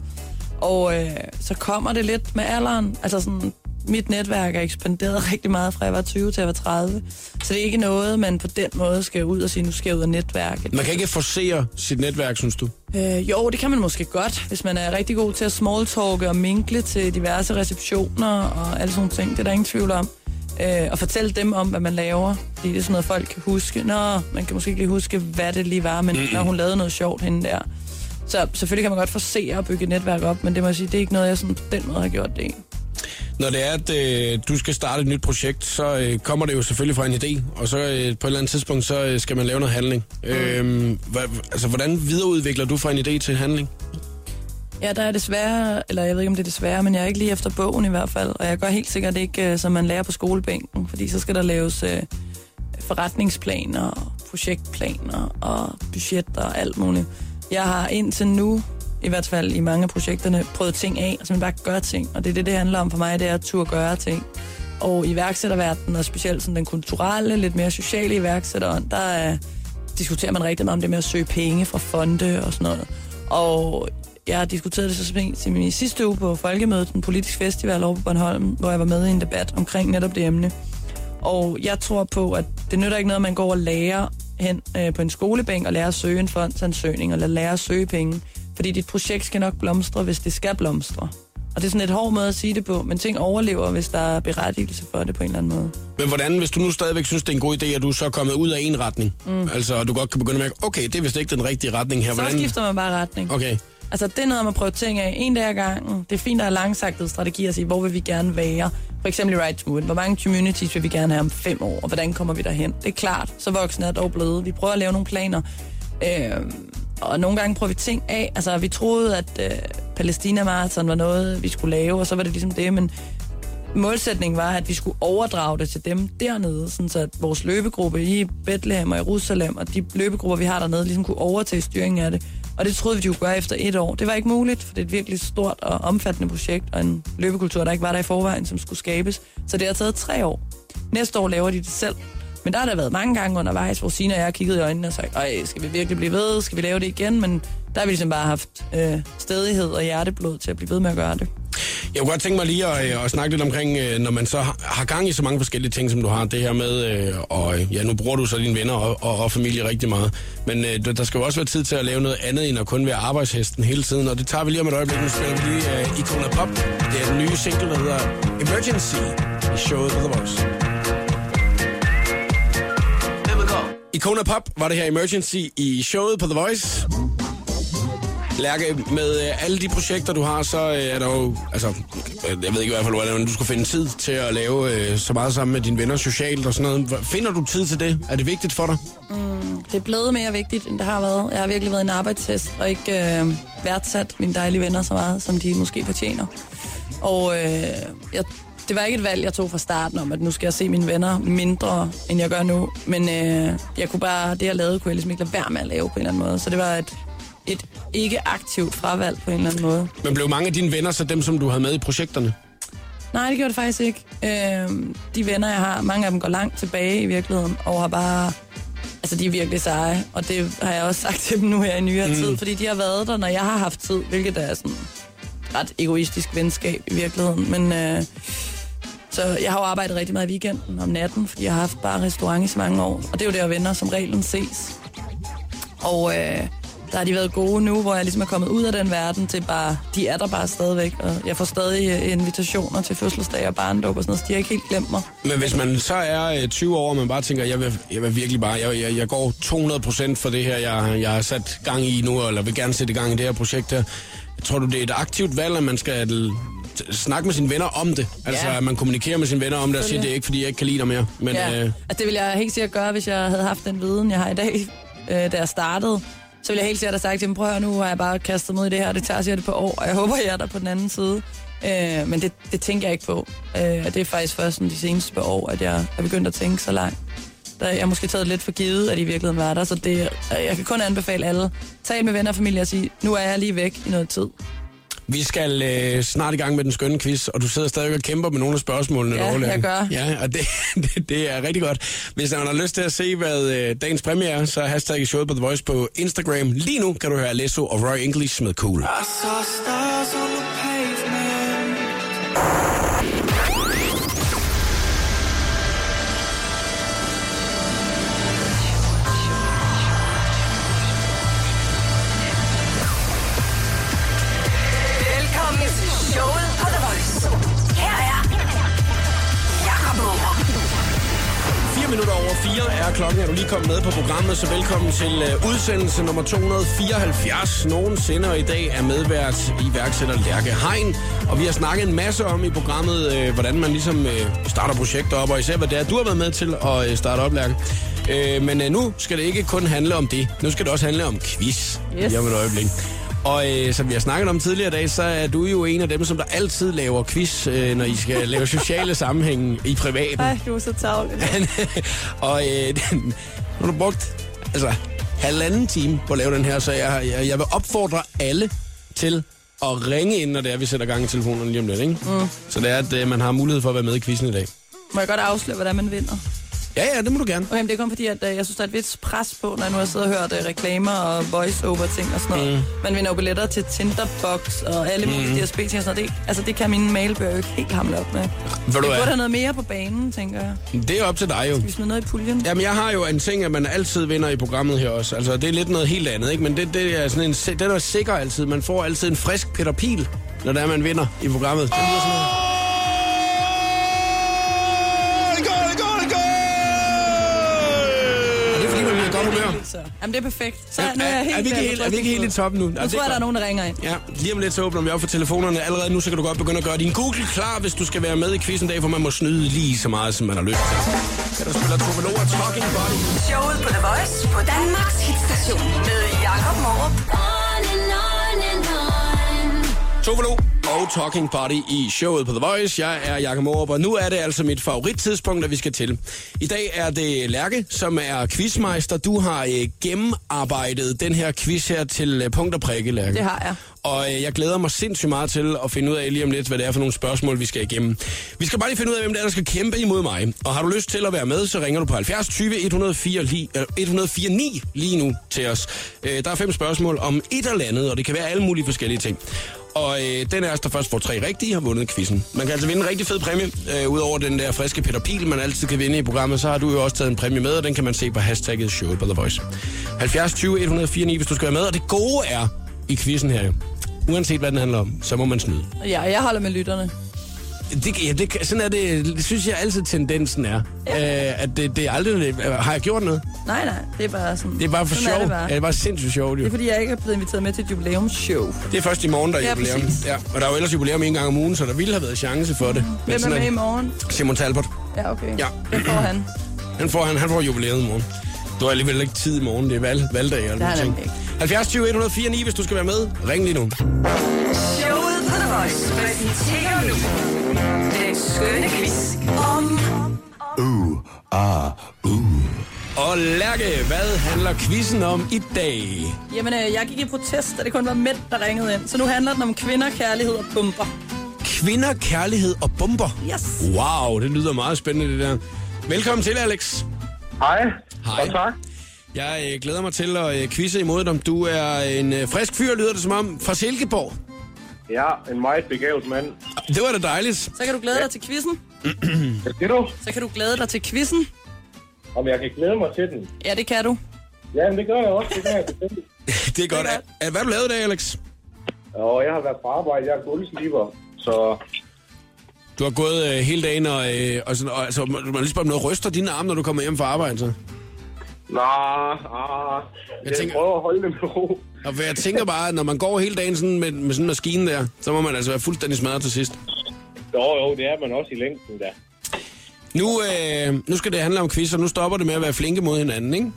Speaker 2: Og øh, så kommer det lidt med alderen. Altså sådan, mit netværk er ekspanderet [laughs] rigtig meget fra jeg var 20 til jeg var 30. Så det er ikke noget, man på den måde skal ud og sige, nu skal jeg ud af netværket.
Speaker 1: Man kan ikke forsere sit netværk, synes du?
Speaker 2: Øh, jo, det kan man måske godt, hvis man er rigtig god til at smalltalke og minkle til diverse receptioner og alle sådan ting. Det er der ingen tvivl om. Øh, og fortælle dem om, hvad man laver. Fordi det er sådan noget, folk kan huske. Nå, man kan måske ikke lige huske, hvad det lige var, men mm-hmm. når hun lavede noget sjovt hende der. Så selvfølgelig kan man godt forsere og bygge et netværk op, men det må jeg sige, det er ikke noget, jeg sådan på den måde har gjort det.
Speaker 1: Når det er, at øh, du skal starte et nyt projekt, så øh, kommer det jo selvfølgelig fra en idé, og så øh, på et eller andet tidspunkt, så øh, skal man lave noget handling. Mm. Øh, hva, altså, hvordan videreudvikler du fra en idé til handling?
Speaker 2: Ja, der er desværre, eller jeg ved ikke, om det er desværre, men jeg er ikke lige efter bogen i hvert fald, og jeg gør helt sikkert ikke, øh, som man lærer på skolebænken, fordi så skal der laves øh, forretningsplaner, projektplaner og budgetter og alt muligt. Jeg har indtil nu, i hvert fald i mange af projekterne, prøvet ting af, og simpelthen bare gøre ting. Og det er det, det handler om for mig, det er at turde gøre ting. Og i iværksætterverdenen, og specielt sådan den kulturelle, lidt mere sociale iværksætteren, der er, diskuterer man rigtig meget om det med at søge penge fra fonde og sådan noget. Og jeg har diskuteret det så sent i sidste uge på Folkemødet, en politisk festival over på Bornholm, hvor jeg var med i en debat omkring netop det emne. Og jeg tror på, at det nytter ikke noget, at man går og lærer hen øh, på en skolebænk og lærer at søge en fondsansøgning, eller lærer at søge penge. Fordi dit projekt skal nok blomstre, hvis det skal blomstre. Og det er sådan et hård måde at sige det på, men ting overlever, hvis der er berettigelse for det på en eller anden måde.
Speaker 1: Men hvordan, hvis du nu stadigvæk synes, det er en god idé, at du så er kommet ud af en retning, mm. altså og du godt kan begynde at mærke, okay, det er vist ikke den rigtige retning her.
Speaker 2: Så
Speaker 1: Hvordan...
Speaker 2: skifter man bare retning.
Speaker 1: Okay.
Speaker 2: Altså, det er noget om at prøve ting af en dag ad gangen. Det er fint at have langsagtede strategier at sige, hvor vil vi gerne være. For eksempel i Right Movement. Hvor mange communities vil vi gerne have om fem år, og hvordan kommer vi derhen? Det er klart, så voksne er dog blevet. Vi prøver at lave nogle planer. Øh, og nogle gange prøver vi ting af. Altså, vi troede, at øh, Palæstina Marathon var noget, vi skulle lave, og så var det ligesom det, men målsætningen var, at vi skulle overdrage det til dem dernede, sådan så at vores løbegruppe i Bethlehem og Jerusalem, og de løbegrupper, vi har dernede, ligesom kunne overtage styringen af det. Og det troede vi, de kunne gøre efter et år. Det var ikke muligt, for det er et virkelig stort og omfattende projekt, og en løbekultur, der ikke var der i forvejen, som skulle skabes. Så det har taget tre år. Næste år laver de det selv. Men der har der været mange gange undervejs, hvor Sina og jeg har kigget i øjnene og sagt, Ej, skal vi virkelig blive ved? Skal vi lave det igen? Men der har vi ligesom bare haft øh, stedighed og hjerteblod til at blive ved med at gøre det.
Speaker 1: Jeg kunne godt tænke mig lige at, øh, at snakke lidt omkring, øh, når man så har, gang i så mange forskellige ting, som du har. Det her med, øh, og ja, nu bruger du så dine venner og, og, og familie rigtig meget. Men der- skal jo også være tid til at lave noget andet, end at kun være arbejdshesten hele tiden. Og det tager vi lige om et øjeblik. Nu spiller vi lige uh, Icona Pop. Det er den nye single, der hedder Emergency i showet på The Voice. Icona Pop var det her Emergency i showet på The Voice. Lærke, med øh, alle de projekter, du har, så øh, er der jo... Altså, øh, jeg ved ikke i hvert fald, hvordan du skal finde tid til at lave øh, så meget sammen med dine venner socialt og sådan noget. Finder du tid til det? Er det vigtigt for dig?
Speaker 2: Mm, det er blevet mere vigtigt, end det har været. Jeg har virkelig været en arbejdstest og ikke øh, værdsat mine dejlige venner så meget, som de måske fortjener. Og øh, jeg, det var ikke et valg, jeg tog fra starten om, at nu skal jeg se mine venner mindre, end jeg gør nu. Men øh, jeg kunne bare, det jeg lavede, kunne jeg ligesom ikke lade være med at lave på en eller anden måde. Så det var et, et ikke aktivt fravalg på en eller anden måde.
Speaker 1: Men blev mange af dine venner så dem, som du havde med i projekterne?
Speaker 2: Nej, det gjorde det faktisk ikke. Øh, de venner, jeg har, mange af dem går langt tilbage i virkeligheden, og har bare... Altså, de er virkelig seje, og det har jeg også sagt til dem nu her i nyere mm. tid, fordi de har været der, når jeg har haft tid, hvilket er sådan ret egoistisk venskab i virkeligheden. Men øh, så jeg har jo arbejdet rigtig meget i weekenden om natten, fordi jeg har haft bare restaurant i så mange år, og det er jo der, venner som reglen ses. Og øh, der har de været gode nu, hvor jeg ligesom er kommet ud af den verden til bare, de er der bare stadigvæk, og jeg får stadig øh, invitationer til fødselsdag og barndåb og sådan noget, så de har ikke helt glemt mig.
Speaker 1: Men hvis man så er øh, 20 år, og man bare tænker, jeg vil, jeg vil virkelig bare, jeg, jeg, jeg går 200% for det her, jeg, jeg har sat gang i nu, eller vil gerne sætte gang i det her projekt her. Tror du, det er et aktivt valg, at man skal snakke med sine venner om det? Altså,
Speaker 2: Ja.
Speaker 1: at man kommunikerer med sine venner om det og siger, det er ikke, fordi jeg ikke kan lide dig mere. Men,
Speaker 2: Ja,
Speaker 1: øh,
Speaker 2: altså det ville jeg helt sikkert gøre, hvis jeg havde haft den viden, jeg har i dag, [laughs] øh, da jeg startede. Så ville jeg helt sikkert have sagt til dem, prøv at høre, nu har jeg bare kastet ud i det her, det tager sikkert et par år, og jeg [laughs] håber, jeg er der på den anden side. Øh, men det, det tænker jeg ikke på. Øh, og det er faktisk først sådan de seneste par år, at jeg er begyndt at tænke så langt. Der, jeg har måske taget lidt for givet, at de i virkeligheden var der, så det, jeg kan kun anbefale alle. Tal med venner og familie og sige, nu er jeg lige væk i noget tid.
Speaker 1: Vi skal øh, snart i gang med den skønne quiz, og du sidder stadig og kæmper med nogle af spørgsmålene.
Speaker 2: Ja, jeg gør.
Speaker 1: Ja, og det, [laughs] det, det er rigtig godt. Hvis man har lyst til at se, hvad øh, dagens præmie er, så hashtag i showet på The Voice på Instagram. Lige nu kan du høre Alesso og Roy English med Cool.
Speaker 6: I saw stars on the
Speaker 3: er
Speaker 1: klokken. Er du lige kommet med på programmet, så velkommen til uh, udsendelse nummer 274 nogensinde. Og i dag er medvært iværksætter Lærke Hein. Og vi har snakket en masse om i programmet, uh, hvordan man ligesom uh, starter projekter op, og især hvad det er, du har været med til at uh, starte op, Lærke. Men nu skal det ikke kun handle om det. Nu skal det også handle om quiz.
Speaker 2: Yes.
Speaker 1: Lige om et øjeblik. Og øh, som vi har snakket om tidligere i dag, så er du jo en af dem, som der altid laver quiz, øh, når I skal lave sociale sammenhænge i privaten.
Speaker 2: Ej, du er så tavlig. [laughs]
Speaker 1: og øh, [laughs] den, nu har du brugt altså, halvanden time på at lave den her, så jeg, jeg, jeg vil opfordre alle til at ringe ind, når det er, vi sætter gang i telefonerne lige om lidt. Ikke? Mm. Så det er, at øh, man har mulighed for at være med i quizzen i dag.
Speaker 2: Må jeg godt afsløre, hvordan man vinder?
Speaker 1: Ja, ja, det må du gerne.
Speaker 2: Okay, men det er kun fordi, at øh, jeg synes, der er et vist pres på, når jeg nu har siddet og hørt øh, reklamer og voice-over-ting og sådan noget. Mm. Man vinder jo billetter til Tinderbox og alle mulige mm. DSB-ting og sådan noget. Det, altså, det kan mine mailbøger jo ikke helt hamle op med.
Speaker 1: Ved
Speaker 2: Vi
Speaker 1: du
Speaker 2: burde have noget mere på banen, tænker jeg.
Speaker 1: Det er op til dig jo.
Speaker 2: Vi smider noget i puljen.
Speaker 1: Jamen, jeg har jo en ting, at man altid vinder i programmet her også. Altså, det er lidt noget helt andet, ikke? Men det, det er sådan en, den er sikker altid. Man får altid en frisk Peter Pil, når det er, man vinder i programmet. Det lyder sådan noget.
Speaker 2: Så. Jamen, det er perfekt. Så
Speaker 1: Er,
Speaker 2: nu er, jeg
Speaker 1: er,
Speaker 2: helt
Speaker 1: er, vi ikke helt, er vi ikke helt i toppen nu?
Speaker 2: Nu tror jeg, der er nogen, der ringer ind.
Speaker 1: Ja, lige om lidt så åbner vi op for telefonerne. Allerede nu så kan du godt begynde at gøre din Google klar, hvis du skal være med i quizzen dag, for man må snyde lige så meget, som man har lyst til. Kan der spiller Tove Lo og Talking Body?
Speaker 3: Showet på The Voice på Danmarks hitstation med Jakob Morup.
Speaker 1: Tove og Talking Body i showet på The Voice. Jeg er Jakob Morup, og nu er det altså mit favorittidspunkt, at vi skal til. I dag er det Lærke, som er quizmeister. Du har øh, gennemarbejdet den her quiz her til øh, punkt og prikke, Lærke.
Speaker 2: Det har jeg.
Speaker 1: Og øh, jeg glæder mig sindssygt meget til at finde ud af lige om lidt, hvad det er for nogle spørgsmål, vi skal igennem. Vi skal bare lige finde ud af, hvem det er, der skal kæmpe imod mig. Og har du lyst til at være med, så ringer du på 70 20 104 lige, øh, 104 9 lige nu til os. Øh, der er fem spørgsmål om et eller andet, og det kan være alle mulige forskellige ting. Og øh, den er der først får tre rigtige, har vundet quizzen. Man kan altså vinde en rigtig fed præmie. Øh, Udover den der friske Peter Pil, man altid kan vinde i programmet, så har du jo også taget en præmie med, og den kan man se på hashtagget showet på The Voice. 70 20 149, hvis du skal være med. Og det gode er i quizzen her jo, uanset hvad den handler om, så må man snyde.
Speaker 2: Ja, jeg holder med lytterne.
Speaker 1: Det, ja, det, sådan er det, synes jeg altid tendensen er. Ja. Øh, at det, det er aldrig, har jeg gjort noget?
Speaker 2: Nej, nej, det er bare sådan...
Speaker 1: Det er bare for sjov.
Speaker 2: Er det, bare.
Speaker 1: Ja, det er bare sindssygt sjovt jo.
Speaker 2: det er fordi, jeg ikke er blevet inviteret med til et jubilæumsshow.
Speaker 1: Det er først i morgen, der er
Speaker 2: Ja,
Speaker 1: jubilæum.
Speaker 2: præcis.
Speaker 1: Ja, og der er jo ellers jubilæum en gang om ugen, så der ville have været chance for det. Men
Speaker 2: Hvem er med i
Speaker 1: det.
Speaker 2: morgen?
Speaker 1: Simon Talbot.
Speaker 2: Ja, okay.
Speaker 1: Ja.
Speaker 2: Det får han. [clears throat]
Speaker 1: Han får, han, han får jubilæet i morgen. Du har alligevel ikke tid i morgen, det er valg, valgdag og
Speaker 2: Det
Speaker 1: ting.
Speaker 2: ikke.
Speaker 1: 70 20 104 9, hvis du skal være med. Ring lige nu.
Speaker 3: Showet på The Voice præsenterer nu skønne quiz om
Speaker 1: Og Lærke, hvad handler quizzen om i dag?
Speaker 2: Jamen, øh, jeg gik i protest, da det kun var mænd, der ringede ind. Så nu handler den om kvinder, kærlighed og pumper.
Speaker 1: Kvinder, kærlighed og bomber.
Speaker 2: Yes.
Speaker 1: Wow, det lyder meget spændende det der. Velkommen til, Alex.
Speaker 7: Hej.
Speaker 1: Hej.
Speaker 7: Og tak.
Speaker 1: Jeg øh, glæder mig til at øh, quizze imod dig. Du er en øh, frisk fyr, lyder det som om, fra Silkeborg.
Speaker 7: Ja, en meget begavet mand.
Speaker 1: Det var da dejligt.
Speaker 2: Så kan du glæde dig til quizzen.
Speaker 7: Hvad siger du?
Speaker 2: Så kan du glæde dig til quizzen.
Speaker 7: Om jeg kan glæde mig til den?
Speaker 2: Ja, det kan du.
Speaker 7: Ja, men det gør jeg også. Det gør jeg bestemt.
Speaker 1: Det er godt.
Speaker 2: godt.
Speaker 1: Er, hvad har du lavet i dag, Alex?
Speaker 7: Og jeg har været på arbejde. Jeg er gulvsliber. Så
Speaker 1: Du har gået øh, hele dagen, og, øh, og, sådan, og altså, man lige spørge, om noget ryster dine arme, når du kommer hjem fra arbejde, så?
Speaker 7: nej, ah, jeg, jeg
Speaker 1: tænker-
Speaker 7: prøver at holde det med ro.
Speaker 1: Og jeg tænker bare, at når man går hele dagen sådan med, med sådan en maskine der, så må man altså være fuldstændig smadret til sidst.
Speaker 7: Jo, jo, det er man også i længden da.
Speaker 1: Nu, øh, nu skal det handle om quiz, og nu stopper det med at være flinke mod hinanden, ikke?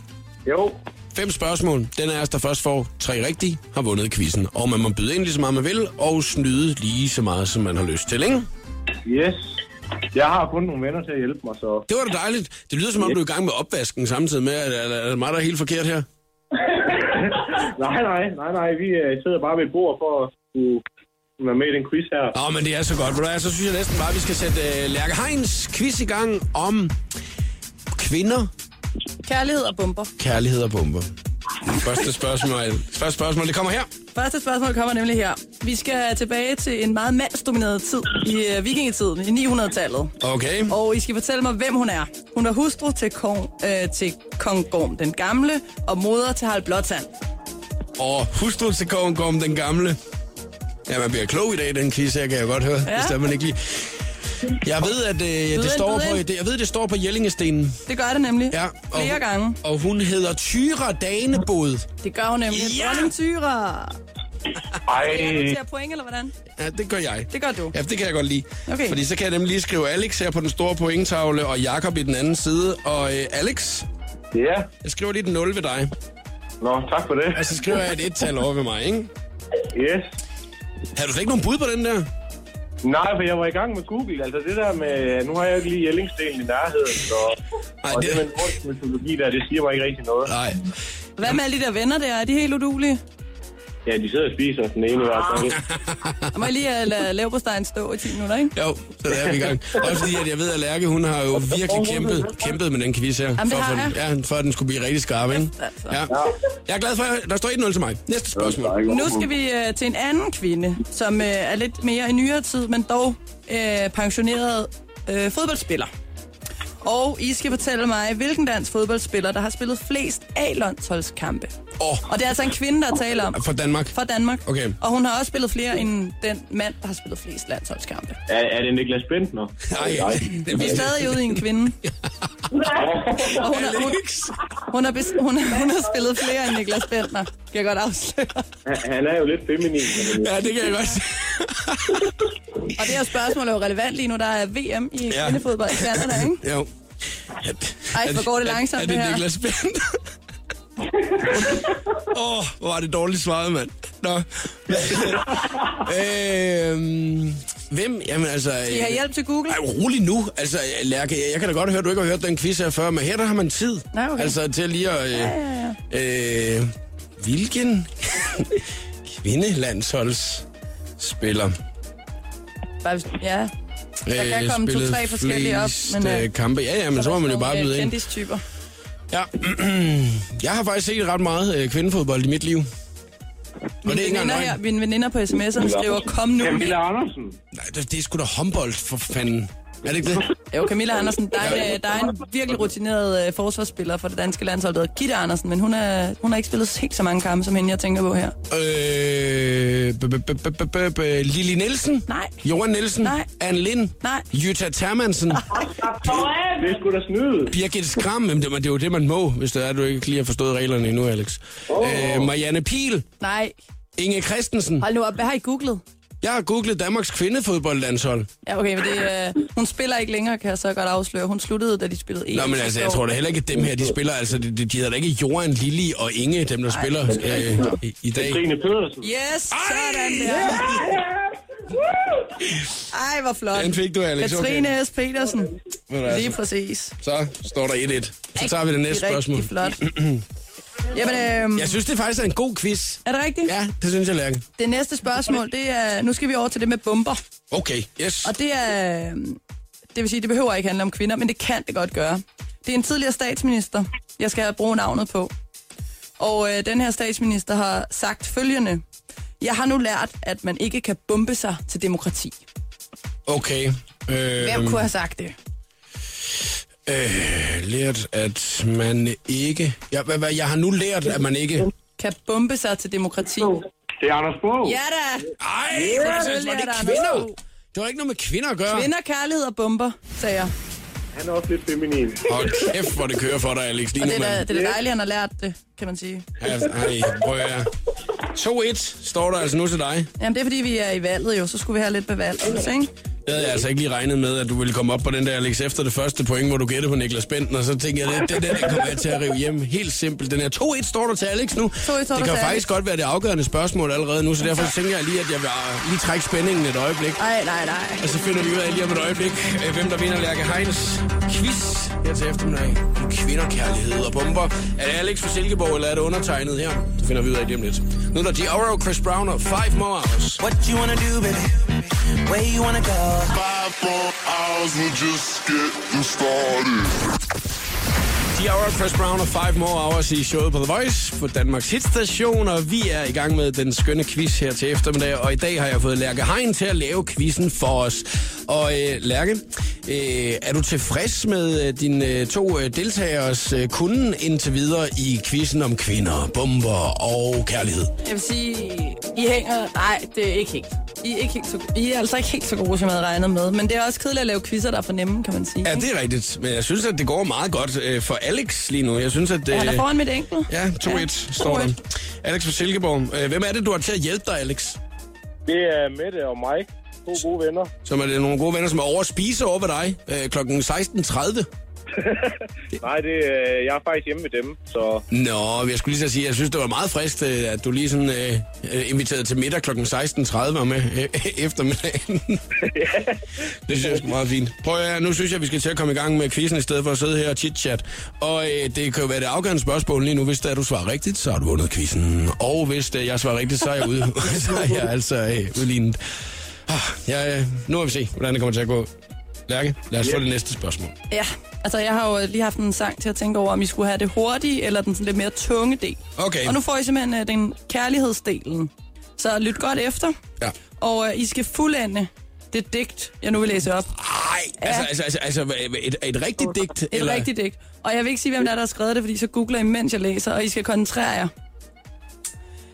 Speaker 7: Jo,
Speaker 1: Fem spørgsmål. Den er der først får tre rigtige, har vundet quizzen. Og man må byde ind lige så meget man vil, og snyde lige så meget, som man har lyst til, ikke?
Speaker 7: yes. Jeg har kun nogle venner til at hjælpe mig, så...
Speaker 1: Det var da dejligt. Det lyder som om, du er i gang med opvasken samtidig med, at er, er det mig, der er helt forkert her?
Speaker 7: Nej, nej, nej, nej. Vi øh, sidder bare ved et bord for at kunne være med i den quiz her.
Speaker 1: Nå, men det er så godt. Hvad, Så synes jeg næsten bare, at vi skal sætte uh, Lærke Heinz quiz i gang om kvinder,
Speaker 2: Kærlighed og bomber.
Speaker 1: kærlighed og bomber. Første spørgsmål, første spørgsmål, det kommer her.
Speaker 2: Første spørgsmål kommer nemlig her. Vi skal tilbage til en meget mandsdomineret tid i uh, vikingetiden, i 900-tallet.
Speaker 1: Okay.
Speaker 2: Og I skal fortælle mig, hvem hun er. Hun er hustru til kong, øh, til kong Gorm den Gamle og moder til Harald Blåtand.
Speaker 1: Og hustru til Gorm den gamle. Ja, man bliver klog i dag, i den quiz her, kan jeg godt høre. Ja. Hvis der man ikke lige... Jeg ved, at øh, det, står på, det, jeg ved, det står på Jellingestenen.
Speaker 2: Det gør det nemlig.
Speaker 1: Ja, og,
Speaker 2: Flere gange.
Speaker 1: Og hun hedder Tyra Danebod.
Speaker 2: Det gør hun nemlig.
Speaker 1: Ja!
Speaker 2: Dronning Tyra.
Speaker 7: Ej,
Speaker 2: Jeg point, eller hvordan?
Speaker 1: Ja, det gør jeg.
Speaker 2: Det gør du.
Speaker 1: Ja, det kan jeg godt lide.
Speaker 2: Okay.
Speaker 1: Fordi så kan jeg nemlig lige skrive Alex her på den store pointtavle, og Jakob i den anden side. Og øh, Alex,
Speaker 7: ja.
Speaker 1: jeg skriver lige den 0 ved dig.
Speaker 7: Nå, tak for det.
Speaker 1: Og så skriver jeg et et-tal over ved mig, ikke?
Speaker 7: Yes.
Speaker 1: Har du slet ikke nogen bud på den der?
Speaker 7: Nej, for jeg var i gang med Google. Altså det der med... Nu har jeg ikke lige Jellingstenen i nærheden, så...
Speaker 1: Ej,
Speaker 7: og
Speaker 1: det-
Speaker 7: det med nordisk mytologi der, det siger mig ikke rigtig noget.
Speaker 1: Nej.
Speaker 2: Hvad med alle de der venner der? Er de helt udulige?
Speaker 7: Ja, de sidder og spiser den ene i hvert fald.
Speaker 2: Jeg må I lige uh, lade leverpostejen stå i 10 minutter, ikke?
Speaker 1: Jo, så er vi i gang. Også fordi, at jeg ved, at Lærke, hun har jo virkelig kæmpet, kæmpet med den quiz her.
Speaker 2: Jamen,
Speaker 1: for,
Speaker 2: har
Speaker 1: for, ja, for at den skulle blive rigtig skarp, ikke?
Speaker 2: Altså.
Speaker 1: Ja. Jeg er glad for, at der står 1-0 til mig. Næste spørgsmål.
Speaker 2: Nu skal vi uh, til en anden kvinde, som uh, er lidt mere i nyere tid, men dog uh, pensioneret uh, fodboldspiller. Og I skal fortælle mig, hvilken dansk fodboldspiller, der har spillet flest A-landsholdskampe.
Speaker 1: Åh,
Speaker 2: Og det er altså en kvinde, der taler om.
Speaker 1: for Danmark.
Speaker 2: Fra Danmark.
Speaker 1: Okay.
Speaker 2: Og hun har også spillet flere end den mand, der har spillet flest landsholdskampe.
Speaker 7: Er, er det Niklas Bentner?
Speaker 1: Nej, det
Speaker 2: Vi er
Speaker 1: er
Speaker 2: stadig ude i en kvinde. [laughs] Og hun, har, hun, hun, har, bes- hun, har, hun har spillet flere end Niklas Bentner. Kan jeg godt afsløre.
Speaker 7: Han, han er jo lidt feminin.
Speaker 1: Ja, det kan jeg godt.
Speaker 2: Og det her spørgsmål er jo relevant lige nu. Der er VM i
Speaker 1: Ja.
Speaker 2: kvindefodbold i Canada, ikke?
Speaker 1: Jo. Ja,
Speaker 2: Ej, hvor går det
Speaker 1: er-
Speaker 2: langsomt,
Speaker 1: Er det
Speaker 2: det her.
Speaker 1: Niklas Bent? Åh, oh, hvor var det dårligt svaret, mand. Nå. øhm, hvem? Jamen altså...
Speaker 2: Skal I have hjælp til Google?
Speaker 1: Ej, rolig nu. Altså, Lærke, jeg, kan da godt høre, at du ikke har hørt den quiz her før, men her der har man tid.
Speaker 2: Nej, okay.
Speaker 1: Altså, til lige at... Øh, øh, hvilken... [laughs] kvindelandsholdsspiller.
Speaker 2: Ja, der kan
Speaker 1: Øh,
Speaker 2: komme to-tre forskellige op. Men, øh,
Speaker 1: øh, kampe. Ja, ja, men så må man jo bare byde ind.
Speaker 2: Kendistyper.
Speaker 1: Ja. [clears throat] jeg har faktisk set ret meget øh, kvindefodbold i mit liv. Og det er
Speaker 2: Mine
Speaker 1: ikke
Speaker 2: veninder, her, mine veninder på sms'erne skriver, kom nu.
Speaker 7: Camilla Andersen.
Speaker 1: Nej, det, det er sgu da håndbold, for fanden. Er det ikke det?
Speaker 2: Jo, Camilla Andersen, der er, en, der er en virkelig rutineret øh, forsvarsspiller for det danske landshold, der hedder Gitte Andersen, men hun, er, hun har ikke spillet helt så mange kampe, som hende, jeg tænker på her.
Speaker 1: Øh, Lili Nielsen?
Speaker 2: Nej.
Speaker 1: Johan Nielsen?
Speaker 2: Nej.
Speaker 1: Anne Lind?
Speaker 2: Nej.
Speaker 1: Jutta Termansen? [laughs]
Speaker 7: Det er sgu da snyde.
Speaker 1: Birgit Skram? Jamen, det, det er jo det, man må, hvis det er, du ikke lige har forstået reglerne endnu, Alex. Øh, Marianne Pil?
Speaker 2: Nej,
Speaker 1: Inge Christensen?
Speaker 2: hold nu op, hvad har I googlet?
Speaker 1: Jeg har googlet Danmarks kvindefodboldlandshold.
Speaker 2: Ja, okay, men det, øh, hun spiller ikke længere, kan jeg så godt afsløre. Hun sluttede, da de spillede EM.
Speaker 1: Nå, men altså, jeg tror da heller ikke, at dem her, de spiller, altså, de, de hedder da ikke Johan, Lili og Inge, dem der spiller øh, i, i dag.
Speaker 7: Trine Pedersen.
Speaker 2: Yes, sådan der. Ej, hvor flot.
Speaker 1: Den fik du, Alex.
Speaker 2: Katrine S. Petersen.
Speaker 1: Du,
Speaker 2: Lige
Speaker 1: altså,
Speaker 2: præcis.
Speaker 1: så står der 1-1. Så tager vi det næste
Speaker 2: Rigtig
Speaker 1: spørgsmål.
Speaker 2: flot. [clears throat] Jamen, øhm,
Speaker 1: Jeg synes, det faktisk er en god quiz.
Speaker 2: er det rigtigt?
Speaker 1: Ja, det synes jeg, Lærke.
Speaker 2: Det næste spørgsmål, det er... Nu skal vi over til det med bomber.
Speaker 1: Okay, yes.
Speaker 2: Og det er... øhm, Det vil sige, det behøver ikke handle om kvinder, men det kan det godt gøre. Det er en tidligere statsminister, jeg skal bruge navnet på. Og øh, den her statsminister har sagt følgende. Jeg har nu lært, at man ikke kan bombe sig til demokrati.
Speaker 1: Okay. Øh,
Speaker 2: Hvem kunne have sagt det?
Speaker 1: Øh, lært, at man ikke... Jeg, hvad, hvad, jeg har nu lært, at man ikke...
Speaker 2: Kan bombe sig til demokrati?
Speaker 7: Det er Anders Fogh.
Speaker 2: Ja da!
Speaker 1: Ej,
Speaker 2: Ja,
Speaker 1: hvor er det, var det
Speaker 2: er der
Speaker 1: kvinder? Det var ikke noget med kvinder at gøre.
Speaker 2: Kvinder, kærlighed og bomber, sagde jeg.
Speaker 7: Han er også lidt feminin.
Speaker 1: Hold kæft, hvor det kører for dig, Alex. Lige
Speaker 2: Og det er, da, det er da dejligt, han har lært det, kan man sige.
Speaker 1: Ja, ej, prøv at høre. 2-1 står der altså nu til dig.
Speaker 2: Jamen, det er fordi, vi er i valget jo, så skulle vi have lidt bevalg, ikke?
Speaker 1: Det havde jeg altså ikke lige regnet med, at du ville komme op på den der, Alex, efter det første point, hvor du gættede på Niklas Benten, og så tænkte jeg, det, det, det, det kommer jeg til at rive hjem. Helt simpelt. Den her 2-1 står der til Alex nu.
Speaker 2: 2-1 står
Speaker 1: det
Speaker 2: der
Speaker 1: kan faktisk
Speaker 2: Alex.
Speaker 1: godt være det afgørende spørgsmål allerede nu, så derfor tænker jeg lige, at jeg vil uh, lige trække spændingen et øjeblik.
Speaker 2: Nej, nej, nej.
Speaker 1: Og så finder vi ud af lige om et øjeblik, øh, hvem der vinder Lærke Heins quiz her til eftermiddag om kvinder, kærlighed og bomber. Er det Alex fra Silkeborg, eller er det undertegnet her? Det finder vi ud af lige om lidt. Nu er der Dioro, Chris Brown og Five More Hours.
Speaker 6: What you wanna do, baby? Where you wanna go?
Speaker 8: Five, four hours, we're just getting started.
Speaker 1: Diora, Chris Brown og Five More Hours i showet på The Voice på Danmarks hitstation, og vi er i gang med den skønne quiz her til eftermiddag, og i dag har jeg fået Lærke Hein til at lave quizzen for os. Og øh, Lærke, øh, er du tilfreds med øh, dine øh, to øh, deltagers øh, kunden indtil videre i quizzen om kvinder, bomber og kærlighed?
Speaker 2: Jeg vil sige, I hænger... Nej, det er ikke helt. I er, ikke helt så, I er altså ikke helt så gode, som jeg havde regnet med. Men det er også kedeligt at lave quizzer, der er for nemme, kan man sige.
Speaker 1: Ja, det er rigtigt, men jeg synes, at det går meget godt øh, for Alex lige nu. Jeg synes, at...
Speaker 2: Ja, han er
Speaker 1: øh,
Speaker 2: foran mit enkelt.
Speaker 1: Ja, 2-1 ja, står der.
Speaker 2: 2-1.
Speaker 1: Alex fra Silkeborg. Øh, Hvem er det, du har til at hjælpe dig, Alex?
Speaker 7: Det er Mette og Mike. To gode venner.
Speaker 1: Som er det nogle gode venner, som er over at spise over ved dig øh, kl. 16.30. [laughs]
Speaker 7: Nej, det, øh, jeg er faktisk hjemme med dem, så
Speaker 1: Nå, jeg skulle lige så sige, jeg synes, det var meget frisk, øh, at du lige sådan øh, øh, inviterede til middag kl. 16.30 var med øh, eftermiddagen. [laughs] det synes jeg er meget fint. Prøv at nu synes jeg, vi skal til at komme i gang med quizzen i stedet for at sidde her og chit-chat. Og øh, det kan jo være det afgørende spørgsmål lige nu. Hvis det er, du svarer rigtigt, så har du vundet quizzen. Og hvis det, jeg svarer rigtigt, så er jeg ude. [laughs] så er jeg altså øh, udlignet. Ah, ja, øh, nu har vi se, hvordan det kommer til at gå. Lærke, lad os få det næste spørgsmål.
Speaker 2: Ja, altså jeg har jo lige haft en sang til at tænke over, om I skulle have det hurtige eller den sådan lidt mere tunge del.
Speaker 1: Okay.
Speaker 2: Og nu får I simpelthen uh, den kærlighedsdelen. Så lyt godt efter.
Speaker 1: Ja.
Speaker 2: Og uh, I skal fuldende det digt, jeg nu vil læse op.
Speaker 1: Ej, altså, altså, altså, altså et, et rigtigt digt?
Speaker 2: Et eller? rigtigt digt. Og jeg vil ikke sige, hvem der er, der har skrevet det, fordi så googler I, mens jeg læser, og I skal koncentrere jer.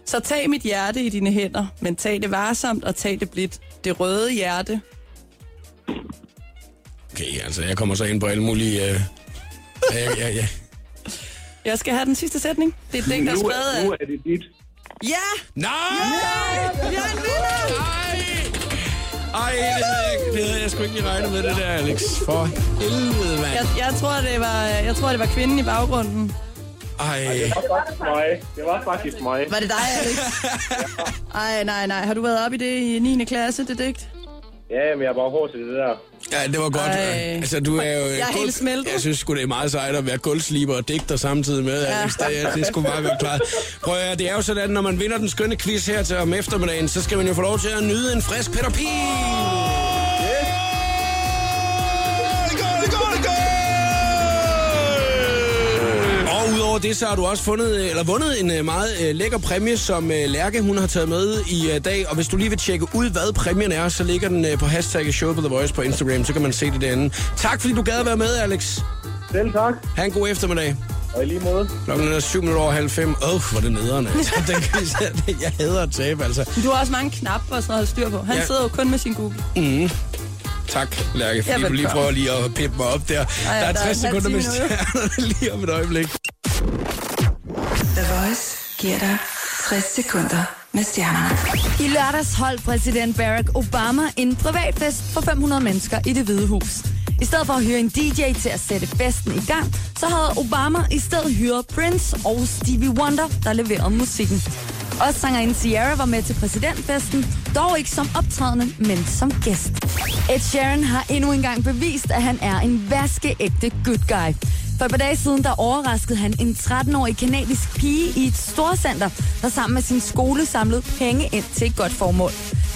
Speaker 2: Så tag mit hjerte i dine hænder, men tag det varsomt og tag det blidt. Det røde hjerte.
Speaker 1: Okay, altså, jeg kommer så ind på alle mulige... Øh... Ja, ja, ja.
Speaker 2: Jeg skal have den sidste sætning. Det er digt, der er
Speaker 7: er, nu er det dit.
Speaker 2: Ja!
Speaker 1: Nej!
Speaker 2: Vi har en vinder!
Speaker 1: Ej! Ej, det havde, jeg, det havde jeg sgu ikke lige regnet med det der, Alex. For helvede, mand.
Speaker 2: Jeg, jeg, tror, det var, jeg tror, det var kvinden i baggrunden.
Speaker 1: Ej.
Speaker 7: Det var faktisk mig. Det var faktisk mig.
Speaker 2: Var det dig, Alex? [laughs] Ej, nej, nej. Har du været op i det i 9. klasse, det digt?
Speaker 7: Ja, men jeg er bare hård til det der.
Speaker 1: Ja, det var godt.
Speaker 2: Ej.
Speaker 1: Altså, du er jo...
Speaker 2: Jeg er helt smeltet.
Speaker 1: Jeg synes sgu, det er meget sejt at være guldsliber og digter samtidig med. Ja. Alex. Det, det sgu meget godt klart. Prøv at det er jo sådan, når man vinder den skønne quiz her til om eftermiddagen, så skal man jo få lov til at nyde en frisk Peter Pil. Udover det, så har du også fundet, eller vundet en øh, meget øh, lækker præmie, som øh, Lærke hun har taget med i øh, dag. Og hvis du lige vil tjekke ud, hvad præmien er, så ligger den øh, på hashtag Show på The Voice på Instagram, så kan man se det derinde. Tak fordi du gad at være med, Alex.
Speaker 7: Selv tak,
Speaker 1: Ha' en god eftermiddag.
Speaker 7: og i lige måde.
Speaker 1: Klokken er 7 minutter over halv fem. Åh, oh, hvor er det nederen, altså. [laughs] Den jeg hader at tabe, altså.
Speaker 2: Du har også mange knapper og sådan noget at styr på. Han
Speaker 1: Ja.
Speaker 2: sidder jo kun med sin Google.
Speaker 1: Tak, Lærke, fordi du lige prøver lige at pippe mig op der.
Speaker 2: ja,
Speaker 1: der er
Speaker 2: der er
Speaker 1: 60
Speaker 2: en halv
Speaker 1: sekunder med stjernerne lige om et øjeblik.
Speaker 3: The Voice giver dig 60 sekunder med stjernerne.
Speaker 5: I lørdags holdt præsident Barack Obama en privatfest for 500 mennesker i det hvide hus. I stedet for at hyre en DJ til at sætte festen i gang, så havde Obama i stedet hyret Prince og Stevie Wonder, der leverede musikken. Også sangeren Sierra var med til præsidentfesten, dog ikke som optrædende, men som gæst. Ed Sheeran har endnu engang bevist, at han er en vaskeægte good guy. For et par dage siden, der overraskede han en 13-årig kanadisk pige i et storcenter, der sammen med sin skole samlede penge ind til et godt formål.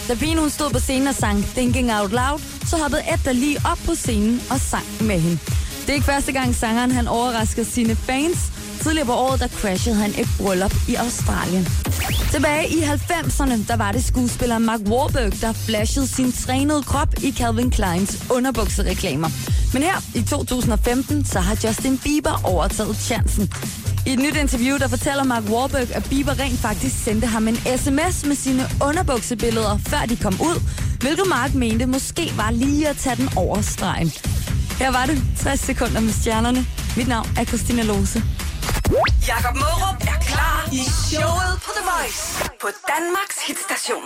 Speaker 5: Da pigen hun stod på scenen og sang Thinking Out Loud, så hoppede Edda der lige op på scenen og sang med hende. Det er ikke første gang sangeren han overrasker sine fans. Tidligere på året, der crashede han et bryllup i Australien. Tilbage i 90'erne, der var det skuespiller Mark Wahlberg, der flashede sin trænede krop i Calvin Kleins underbuksereklamer. Men her i 2015, så har Justin Bieber overtaget chancen. I et nyt interview, der fortæller Mark Wahlberg, at Bieber rent faktisk sendte ham en sms med sine underbuksebilleder, før de kom ud, hvilket Mark mente måske var lige at tage den over stregen. Her var det 60 sekunder med stjernerne. Mit navn er Christina Lose.
Speaker 3: Jakob Mørup er klar i showet på The Voice på Danmarks hitstation.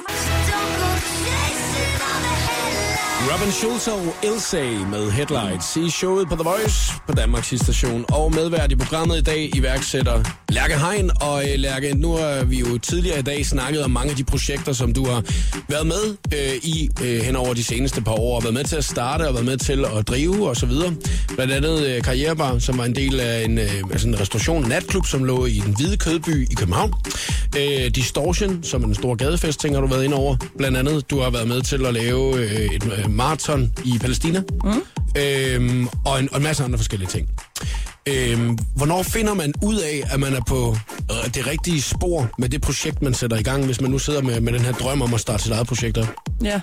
Speaker 1: Robin Schulz og Ilse med Headlights i showet på The Voice på Danmarks station. Og medvært i programmet i dag iværksætter Lærke Hein. Og øh, Lærke, nu har vi jo tidligere i dag snakket om mange af de projekter, som du har været med øh, i øh, hen over de seneste par år. Og været med til at starte og været med til at drive og så videre. Blandt andet øh, Karrierebar, som var en del af en, øh, altså en restauration, en natklub, som lå i den hvide kødby i København. Øh, Distortion, som er en stor gadefest, ting har du været ind over. Blandt andet, du har været med til at lave øh, et øh, maraton i Palæstina. Mm. Øhm, og, en, og en masse andre forskellige ting. Øhm, hvornår finder man ud af, at man er på øh, det rigtige spor med det projekt, man sætter i gang, hvis man nu sidder med, med den her drøm om at starte sit eget projekt op?
Speaker 2: Ja,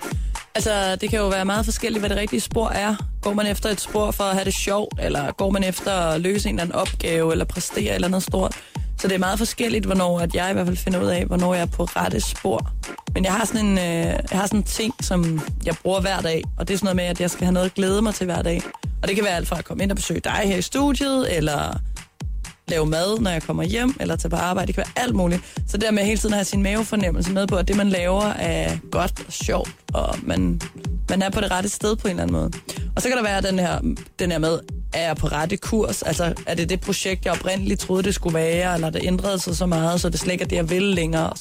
Speaker 2: altså det kan jo være meget forskelligt, hvad det rigtige spor er. Går man efter et spor for at have det sjovt, eller går man efter at løse en eller anden opgave, eller præstere eller noget stort. Så det er meget forskelligt, hvornår at jeg i hvert fald finder ud af, hvornår jeg er på rette spor. Men jeg har sådan en, øh, jeg har sådan en ting, som jeg bruger hver dag, og det er sådan noget med, at jeg skal have noget at glæde mig til hver dag. Og det kan være alt fra at komme ind og besøge dig her i studiet, eller lave mad, når jeg kommer hjem, eller tage på arbejde. Det kan være alt muligt. Så det der med hele tiden at have sin mavefornemmelse med på, at det, man laver, er godt og sjovt, og man, man er på det rette sted på en eller anden måde. Og så kan der være den her, den her med, er jeg på rette kurs? Altså, er det det projekt, jeg oprindeligt troede, det skulle være, eller det ændrede sig så meget, så det slet ikke er det, jeg vil længere?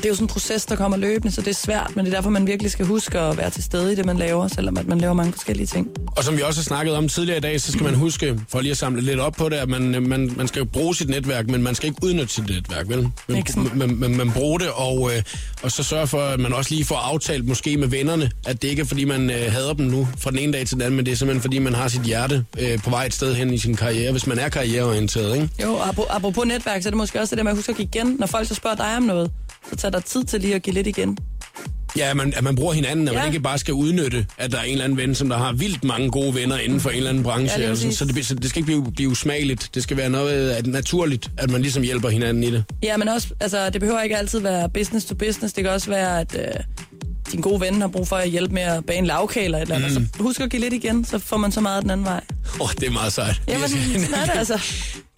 Speaker 2: Det er jo sådan en proces, der kommer løbende, så det er svært, men det er derfor, man virkelig skal huske at være til stede i det, man laver, selvom at man laver mange forskellige ting.
Speaker 1: Og som vi også har snakket om tidligere i dag, så skal man huske, for lige at samle lidt op på det, at man, man, man skal jo bruge sit netværk, men man skal ikke udnytte sit netværk, vel?
Speaker 2: Sådan.
Speaker 1: man, man, man bruger det, og, øh, og så sørge for, at man også lige får aftalt måske med vennerne, at det ikke er, fordi man øh, hader dem nu fra den ene dag til den anden, men det er simpelthen, fordi man har sit hjerte øh, på vej et sted hen i sin karriere, hvis man er karriereorienteret, ikke?
Speaker 2: Jo, og apropos netværk, så er det måske også det der med at huske at igen. Når folk så spørger dig om noget, så tager der tid til lige at give lidt igen.
Speaker 1: Ja, at man, at man bruger hinanden, at ja. Man ikke bare skal udnytte, at der er en eller anden ven, som der har vildt mange gode venner inden for en eller anden branche.
Speaker 2: Ja,
Speaker 1: Ja, altså, så, det, så det skal ikke blive, blive usmageligt. Det skal være noget at naturligt, at man ligesom hjælper hinanden i det.
Speaker 2: Ja, men også, altså, det behøver ikke altid være business to business. Det kan også være, at øh, din gode ven har brug for at hjælpe med at bage en lavkage eller et eller andet.
Speaker 1: Mm.
Speaker 2: Så husk at give lidt igen, så får man så meget den anden vej.
Speaker 1: Åh, oh, det er meget sejt.
Speaker 2: Jamen, sådan er det altså.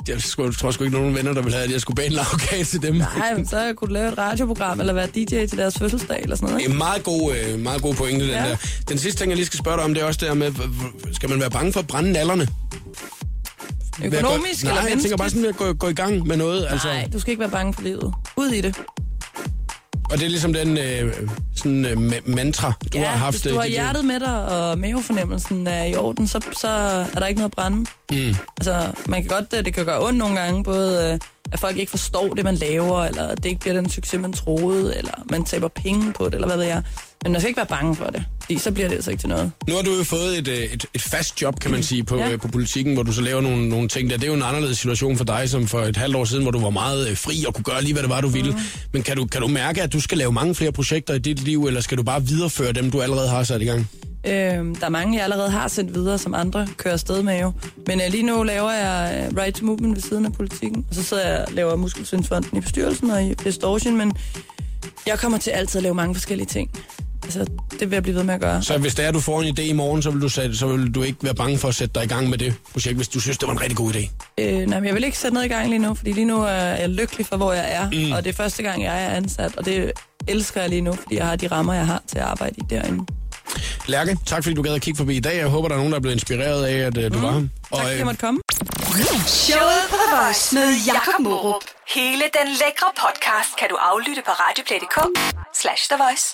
Speaker 1: Jeg skulle, tror sgu ikke nogen venner, der ville have, at jeg skulle bage en lavkage til dem.
Speaker 2: Nej, men så kunne du lave et radioprogram, eller være DJ til deres fødselsdag, eller sådan noget.
Speaker 1: Det er en meget god, øh, meget god pointe, den
Speaker 2: Ja.
Speaker 1: der. Den sidste ting, jeg lige skal spørge dig om, det er også det her med, skal man være bange for at brænde nallerne?
Speaker 2: Økonomisk
Speaker 1: Nej,
Speaker 2: eller
Speaker 1: jeg tænker bare sådan at gå, gå i gang med noget. Altså,
Speaker 2: Nej, du skal ikke være bange for livet. Ud i det.
Speaker 1: Og det er ligesom den øh, sådan, øh, ma- mantra, du
Speaker 2: ja,
Speaker 1: har haft.
Speaker 2: hvis du
Speaker 1: øh,
Speaker 2: har
Speaker 1: liv.
Speaker 2: hjertet med dig, og mavefornemmelsen er i orden, så, så er der ikke noget at brænde.
Speaker 1: Mm.
Speaker 2: Altså, man kan godt, øh, det kan gøre ondt nogle gange, både øh, at folk ikke forstår det, man laver, eller at det ikke bliver den succes, man troede, eller man taber penge på det, eller hvad ved jeg. Men man skal ikke være bange for det, fordi så bliver det altså ikke til noget.
Speaker 1: Nu har du jo fået et, øh, et, et fast job, kan man sige, på,
Speaker 2: Ja.
Speaker 1: ja. på politikken, hvor du så laver nogle, nogle ting der. Det er jo en anderledes situation for dig, som for et halvt år siden, hvor du var meget øh, fri og kunne gøre lige, hvad det var, du ville.
Speaker 2: Mhm.
Speaker 1: Men kan du, kan du mærke, at du skal lave mange flere projekter i dit liv, eller skal du bare videreføre dem, du allerede har sat i gang?
Speaker 2: Øh, der er mange, jeg allerede har sendt videre, som andre kører afsted med jo. Men øh, lige nu laver jeg øh, Right to Movement ved siden af politikken, og så sidder jeg og laver Muskelsvindsfonden i bestyrelsen og i Distortion, men jeg kommer til altid at lave mange forskellige ting. Altså, det vil jeg blive ved med at gøre.
Speaker 1: Så hvis det er, at du får en idé i morgen, så vil, du sætte, så vil du ikke være bange for at sætte dig i gang med det projekt, hvis du synes, det var en rigtig god idé.
Speaker 2: Øh, nej, men jeg vil ikke sætte noget i gang lige nu, fordi lige nu er jeg lykkelig for, hvor jeg er, mm. og det er første gang, jeg er ansat, og det elsker jeg lige nu, fordi jeg har de rammer, jeg har til at arbejde i derinde.
Speaker 1: Lærke, tak fordi du gad at kigge forbi i dag. Jeg håber, der er nogen, der er blevet inspireret af, at uh, du mm. var her.
Speaker 2: Tak fordi jeg måtte komme.
Speaker 3: Showet på The Voice med Jakob Morup. Hele den lækre podcast kan du aflytte på radioplay.dk slash The Voice.